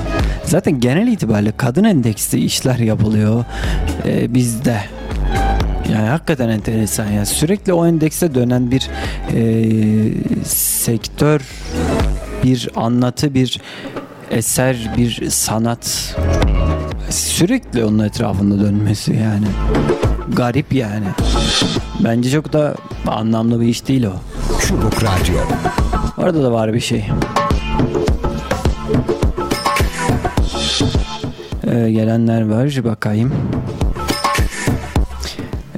Zaten genel itibariyle kadın endeksli işler yapılıyor e, bizde. Yani hakikaten enteresan ya. Sürekli o endekse dönen bir e, sektör, bir anlatı, bir eser, bir sanat sürekli onun etrafında dönmesi yani. Garip yani. Bence çok da anlamlı bir iş değil o. Çubuk Radyo Orada da var bir şey. Ee, gelenler var bakayım.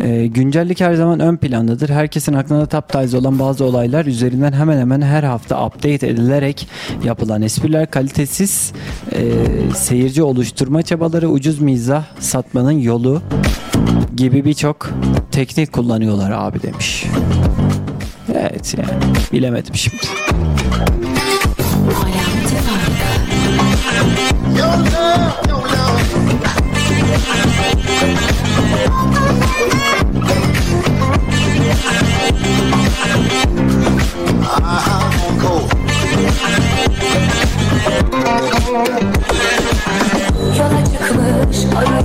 Ee, güncellik her zaman ön plandadır. Herkesin aklında taptaze olan bazı olaylar üzerinden hemen hemen her hafta update edilerek yapılan espriler kalitesiz e, seyirci oluşturma çabaları ucuz mizah satmanın yolu gibi birçok teknik kullanıyorlar abi demiş. Evet yani bilemedim şimdi.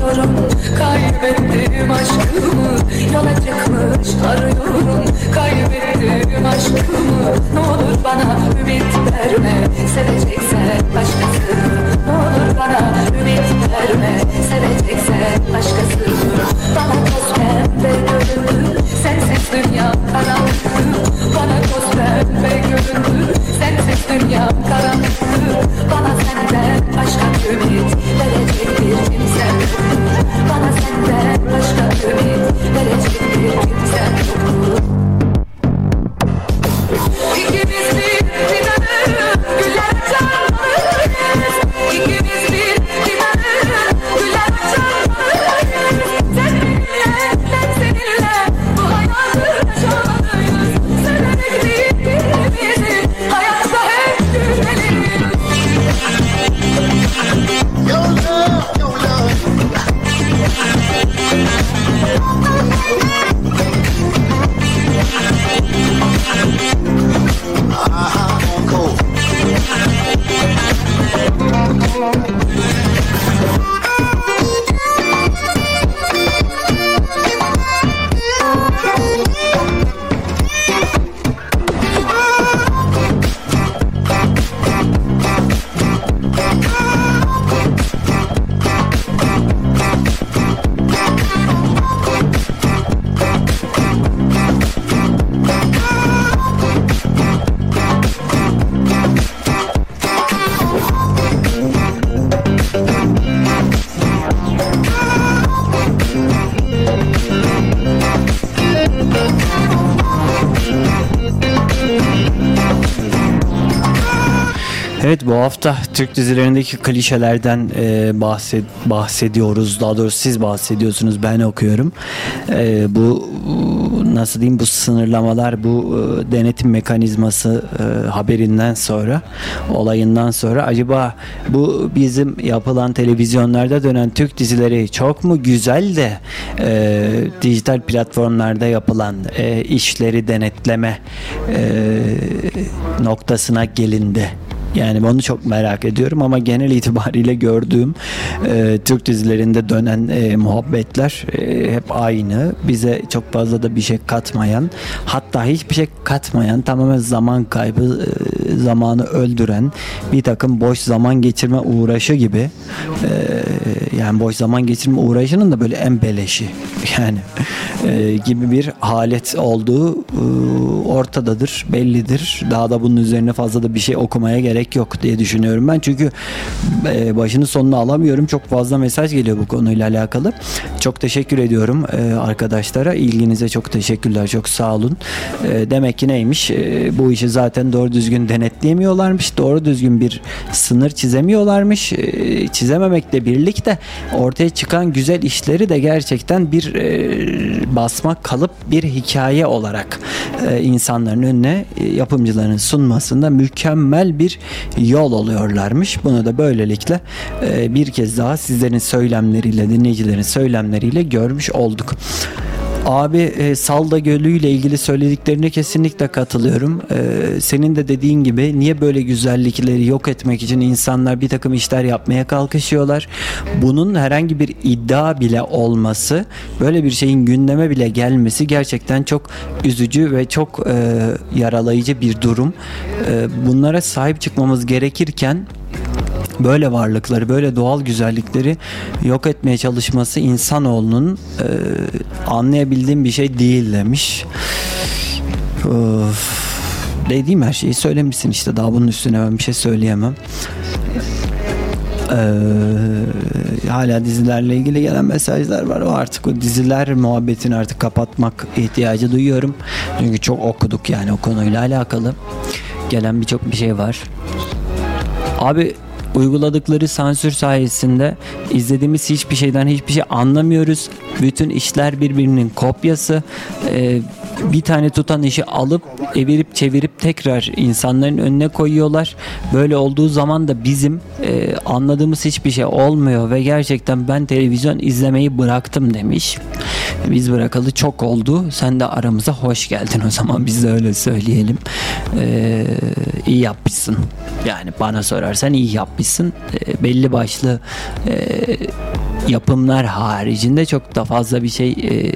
Arıyorum kaybettiğim aşkımı. Yola çıkmış arıyorum. Kaybettiğim aşkımı. Ne olur bana ümit verme. Seveceksen başkası Ne olur bana ümit verme. Seveceksen başkası Bana toz pembe göründü Sensiz dünya karanlıktı Bana toz pembe göründü Sensiz dünya karanlıktı Bana senden başka ümit verecek bir kimse bana senden başka ümit hafta Türk dizilerindeki klişelerden e, bahset, bahsediyoruz. Daha doğrusu siz bahsediyorsunuz ben okuyorum. E, bu nasıl diyeyim bu sınırlamalar bu e, denetim mekanizması e, haberinden sonra olayından sonra acaba bu bizim yapılan televizyonlarda dönen Türk dizileri çok mu güzel de e, dijital platformlarda yapılan e, işleri denetleme e, noktasına gelindi. Yani onu çok merak ediyorum ama genel itibariyle gördüğüm e, Türk dizilerinde dönen e, muhabbetler e, hep aynı. Bize çok fazla da bir şey katmayan, hatta hiçbir şey katmayan, tamamen zaman kaybı, e, zamanı öldüren bir takım boş zaman geçirme uğraşı gibi. E, yani boş zaman geçirme uğraşının da böyle en beleşi yani e, gibi bir halet olduğu e, ortadadır, bellidir. Daha da bunun üzerine fazla da bir şey okumaya gerek yok diye düşünüyorum ben. Çünkü e, başını sonunu alamıyorum. Çok fazla mesaj geliyor bu konuyla alakalı. Çok teşekkür ediyorum arkadaşlara. İlginize çok teşekkürler. Çok sağ olun. Demek ki neymiş? Bu işi zaten doğru düzgün denetleyemiyorlarmış. Doğru düzgün bir sınır çizemiyorlarmış. E, çizememekle birlikte ortaya çıkan güzel işleri de gerçekten bir basmak kalıp bir hikaye olarak e, insanların önüne e, yapımcıların sunmasında mükemmel bir yol oluyorlarmış. Bunu da böylelikle e, bir kez daha sizlerin söylemleriyle, dinleyicilerin söylemleriyle görmüş olduk. Abi e, Salda Gölü ile ilgili söylediklerine kesinlikle katılıyorum. E, senin de dediğin gibi niye böyle güzellikleri yok etmek için insanlar bir takım işler yapmaya kalkışıyorlar. Bunun herhangi bir iddia bile olması, böyle bir şeyin gündeme bile gelmesi gerçekten çok üzücü ve çok e, yaralayıcı bir durum. E, bunlara sahip çıkmamız gerekirken böyle varlıkları, böyle doğal güzellikleri yok etmeye çalışması insanoğlunun e, anlayabildiğim bir şey değil demiş. Of. Dediğim her şeyi söylemişsin işte daha bunun üstüne ben bir şey söyleyemem. Ee, hala dizilerle ilgili gelen mesajlar var. O artık o diziler muhabbetini artık kapatmak ihtiyacı duyuyorum. Çünkü çok okuduk yani o konuyla alakalı. Gelen birçok bir şey var. Abi uyguladıkları sansür sayesinde izlediğimiz hiçbir şeyden hiçbir şey anlamıyoruz. Bütün işler birbirinin kopyası. Ee, bir tane tutan işi alıp evirip çevirip tekrar insanların önüne koyuyorlar. Böyle olduğu zaman da bizim e, anladığımız hiçbir şey olmuyor ve gerçekten ben televizyon izlemeyi bıraktım demiş. Biz bırakalı çok oldu. Sen de aramıza hoş geldin o zaman biz de öyle söyleyelim. Ee, iyi yapmışsın. Yani bana sorarsan iyi yapmışsın. Ee, belli başlı e, yapımlar haricinde çok da fazla bir şey e,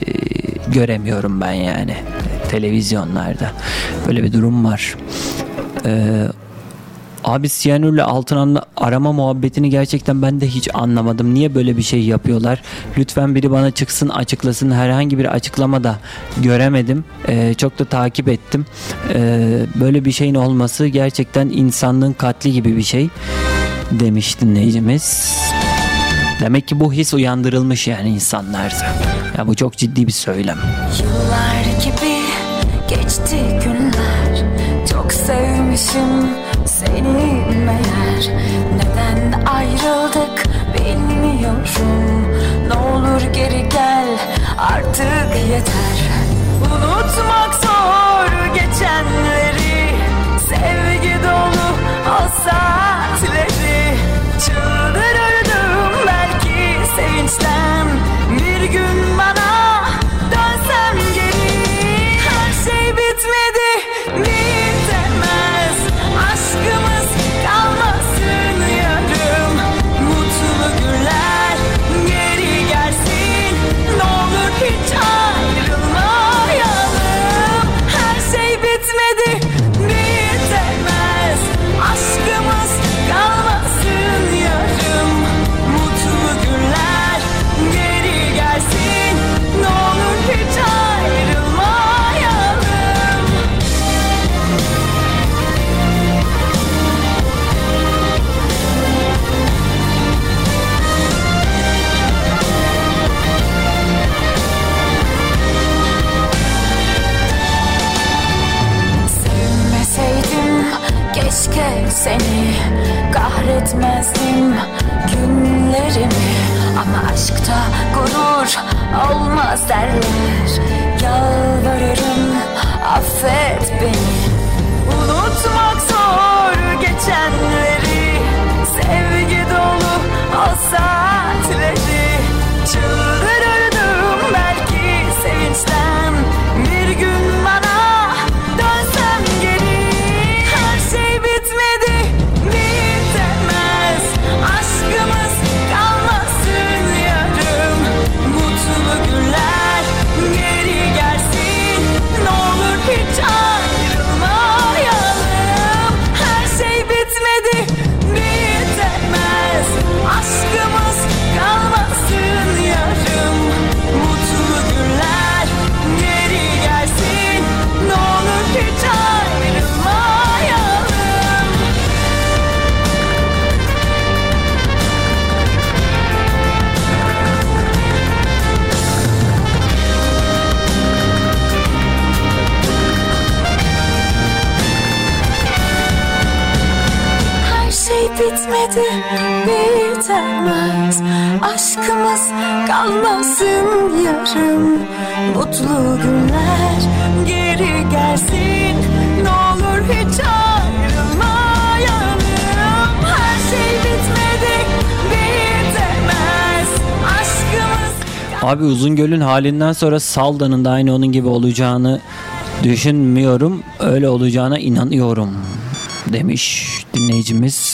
göremiyorum ben yani televizyonlarda. Böyle bir durum var. Ee, Abi siyanürle altın arama muhabbetini gerçekten ben de hiç anlamadım. Niye böyle bir şey yapıyorlar? Lütfen biri bana çıksın açıklasın. Herhangi bir açıklama da göremedim. Ee, çok da takip ettim. Ee, böyle bir şeyin olması gerçekten insanlığın katli gibi bir şey demiş dinleyicimiz. Demek ki bu his uyandırılmış yani insanlarda. Ya bu çok ciddi bir söylem. Yıllar gibi geçti günler. Çok sevmişim seni meğer. Neden ayrıldık bilmiyorum. Ne olur geri gel artık yeter. Unutmak zor geçenleri. Sevgi dolu o saatleri Çıldırırdım belki halinden sonra Salda'nın da aynı onun gibi olacağını düşünmüyorum. Öyle olacağına inanıyorum demiş dinleyicimiz.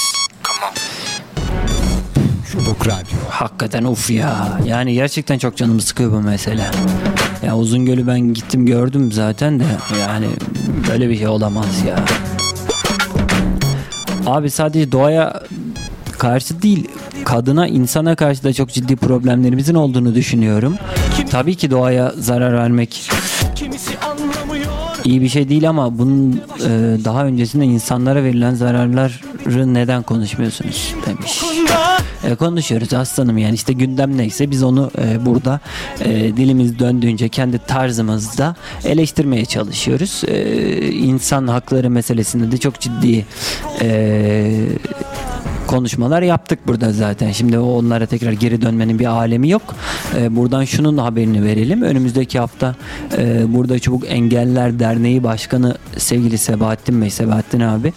Çubuk Radyo. Hakikaten uf ya. Yani gerçekten çok canımı sıkıyor bu mesele. Ya Uzungöl'ü ben gittim gördüm zaten de yani böyle bir şey olamaz ya. Abi sadece doğaya karşı değil kadına insana karşı da çok ciddi problemlerimizin olduğunu düşünüyorum. Tabii ki doğaya zarar vermek iyi bir şey değil ama bunun e, daha öncesinde insanlara verilen zararları neden konuşmuyorsunuz demiş. E, konuşuyoruz aslanım yani işte gündem neyse biz onu e, burada e, dilimiz döndüğünce kendi tarzımızda eleştirmeye çalışıyoruz. E, insan hakları meselesinde de çok ciddi e, konuşmalar yaptık burada zaten. Şimdi onlara tekrar geri dönmenin bir alemi yok. Ee, buradan şunun haberini verelim. Önümüzdeki hafta e, burada Çubuk Engeller Derneği Başkanı sevgili Sebahattin Bey, Sebahattin abi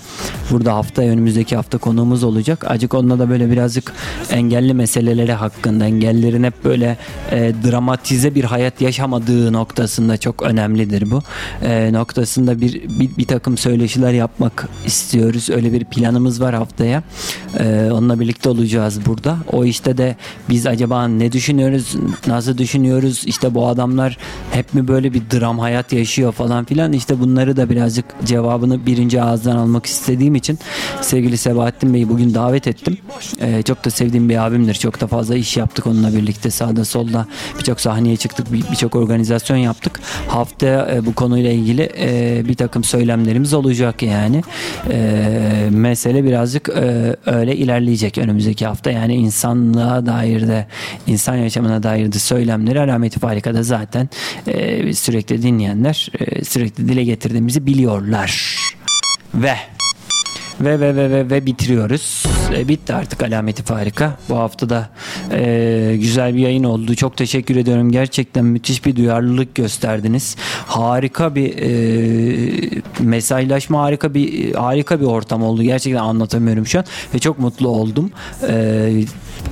burada hafta önümüzdeki hafta konuğumuz olacak. Acık onunla da böyle birazcık engelli meseleleri hakkında engellerin hep böyle e, dramatize bir hayat yaşamadığı noktasında çok önemlidir bu. E, noktasında bir, bir bir takım söyleşiler yapmak istiyoruz. Öyle bir planımız var haftaya. E, Ee, onunla birlikte olacağız burada. O işte de biz acaba ne düşünüyoruz, nasıl düşünüyoruz? İşte bu adamlar hep mi böyle bir dram hayat yaşıyor falan filan. İşte bunları da birazcık cevabını birinci ağızdan almak istediğim için sevgili Sebahattin Bey'i bugün davet ettim. Ee, çok da sevdiğim bir abimdir. Çok da fazla iş yaptık onunla birlikte sağda solda birçok sahneye çıktık, bir- birçok organizasyon yaptık. Haftaya e, bu konuyla ilgili e, bir takım söylemlerimiz olacak yani. E, mesele birazcık e, öyle ilerleyecek önümüzdeki hafta. Yani insanlığa dair de insan yaşamına dair de söylemleri alameti farikada zaten e, sürekli dinleyenler e, sürekli dile getirdiğimizi biliyorlar. Ve ve ve ve ve, ve bitiriyoruz. E, bitti artık alameti farika. Bu hafta da e, güzel bir yayın oldu. Çok teşekkür ediyorum. Gerçekten müthiş bir duyarlılık gösterdiniz. Harika bir e, mesajlaşma, harika bir harika bir ortam oldu. Gerçekten anlatamıyorum şu an ve çok mutlu oldum. E,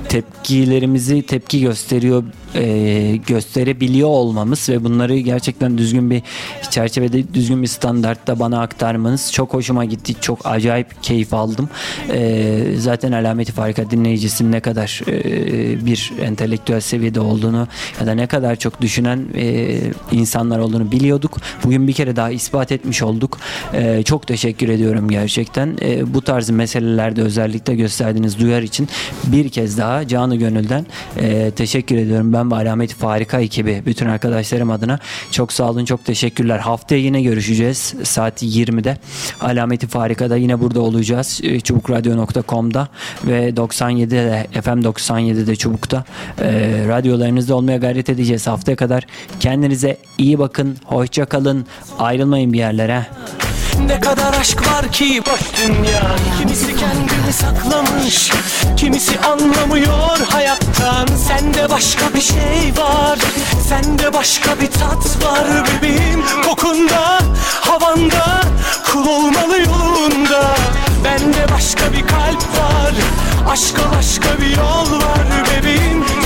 tepkilerimizi tepki gösteriyor e, gösterebiliyor olmamız ve bunları gerçekten düzgün bir çerçevede düzgün bir standartta bana aktarmanız çok hoşuma gitti. Çok acayip keyif aldım. E, zaten alameti farika dinleyicisinin ne kadar e, bir entelektüel seviyede olduğunu ya da ne kadar çok düşünen e, insanlar olduğunu biliyorduk. Bugün bir kere daha ispat etmiş olduk. E, çok teşekkür ediyorum gerçekten. E, bu tarz meselelerde özellikle gösterdiğiniz duyar için bir kez daha canı gönülden e, teşekkür ediyorum. Ben ve Alameti Farika ekibi bütün arkadaşlarım adına çok sağ olun çok teşekkürler. Haftaya yine görüşeceğiz saat 20'de. Alameti Farika'da yine burada olacağız. E, Çubukradyo.com'da ve 97'de de FM 97'de Çubuk'ta e, radyolarınızda olmaya gayret edeceğiz haftaya kadar. Kendinize iyi bakın. Hoşça kalın. Ayrılmayın bir yerlere. Ne kadar aşk var ki boş dünya Kimisi kendini saklamış Kimisi anlamıyor hayattan. Sende başka bir şey var Sende başka bir tat var bebeğim. Kokunda, havanda Kul olmalı yolunda. Bende başka bir kalp var Aşka başka bir yol var bebeğim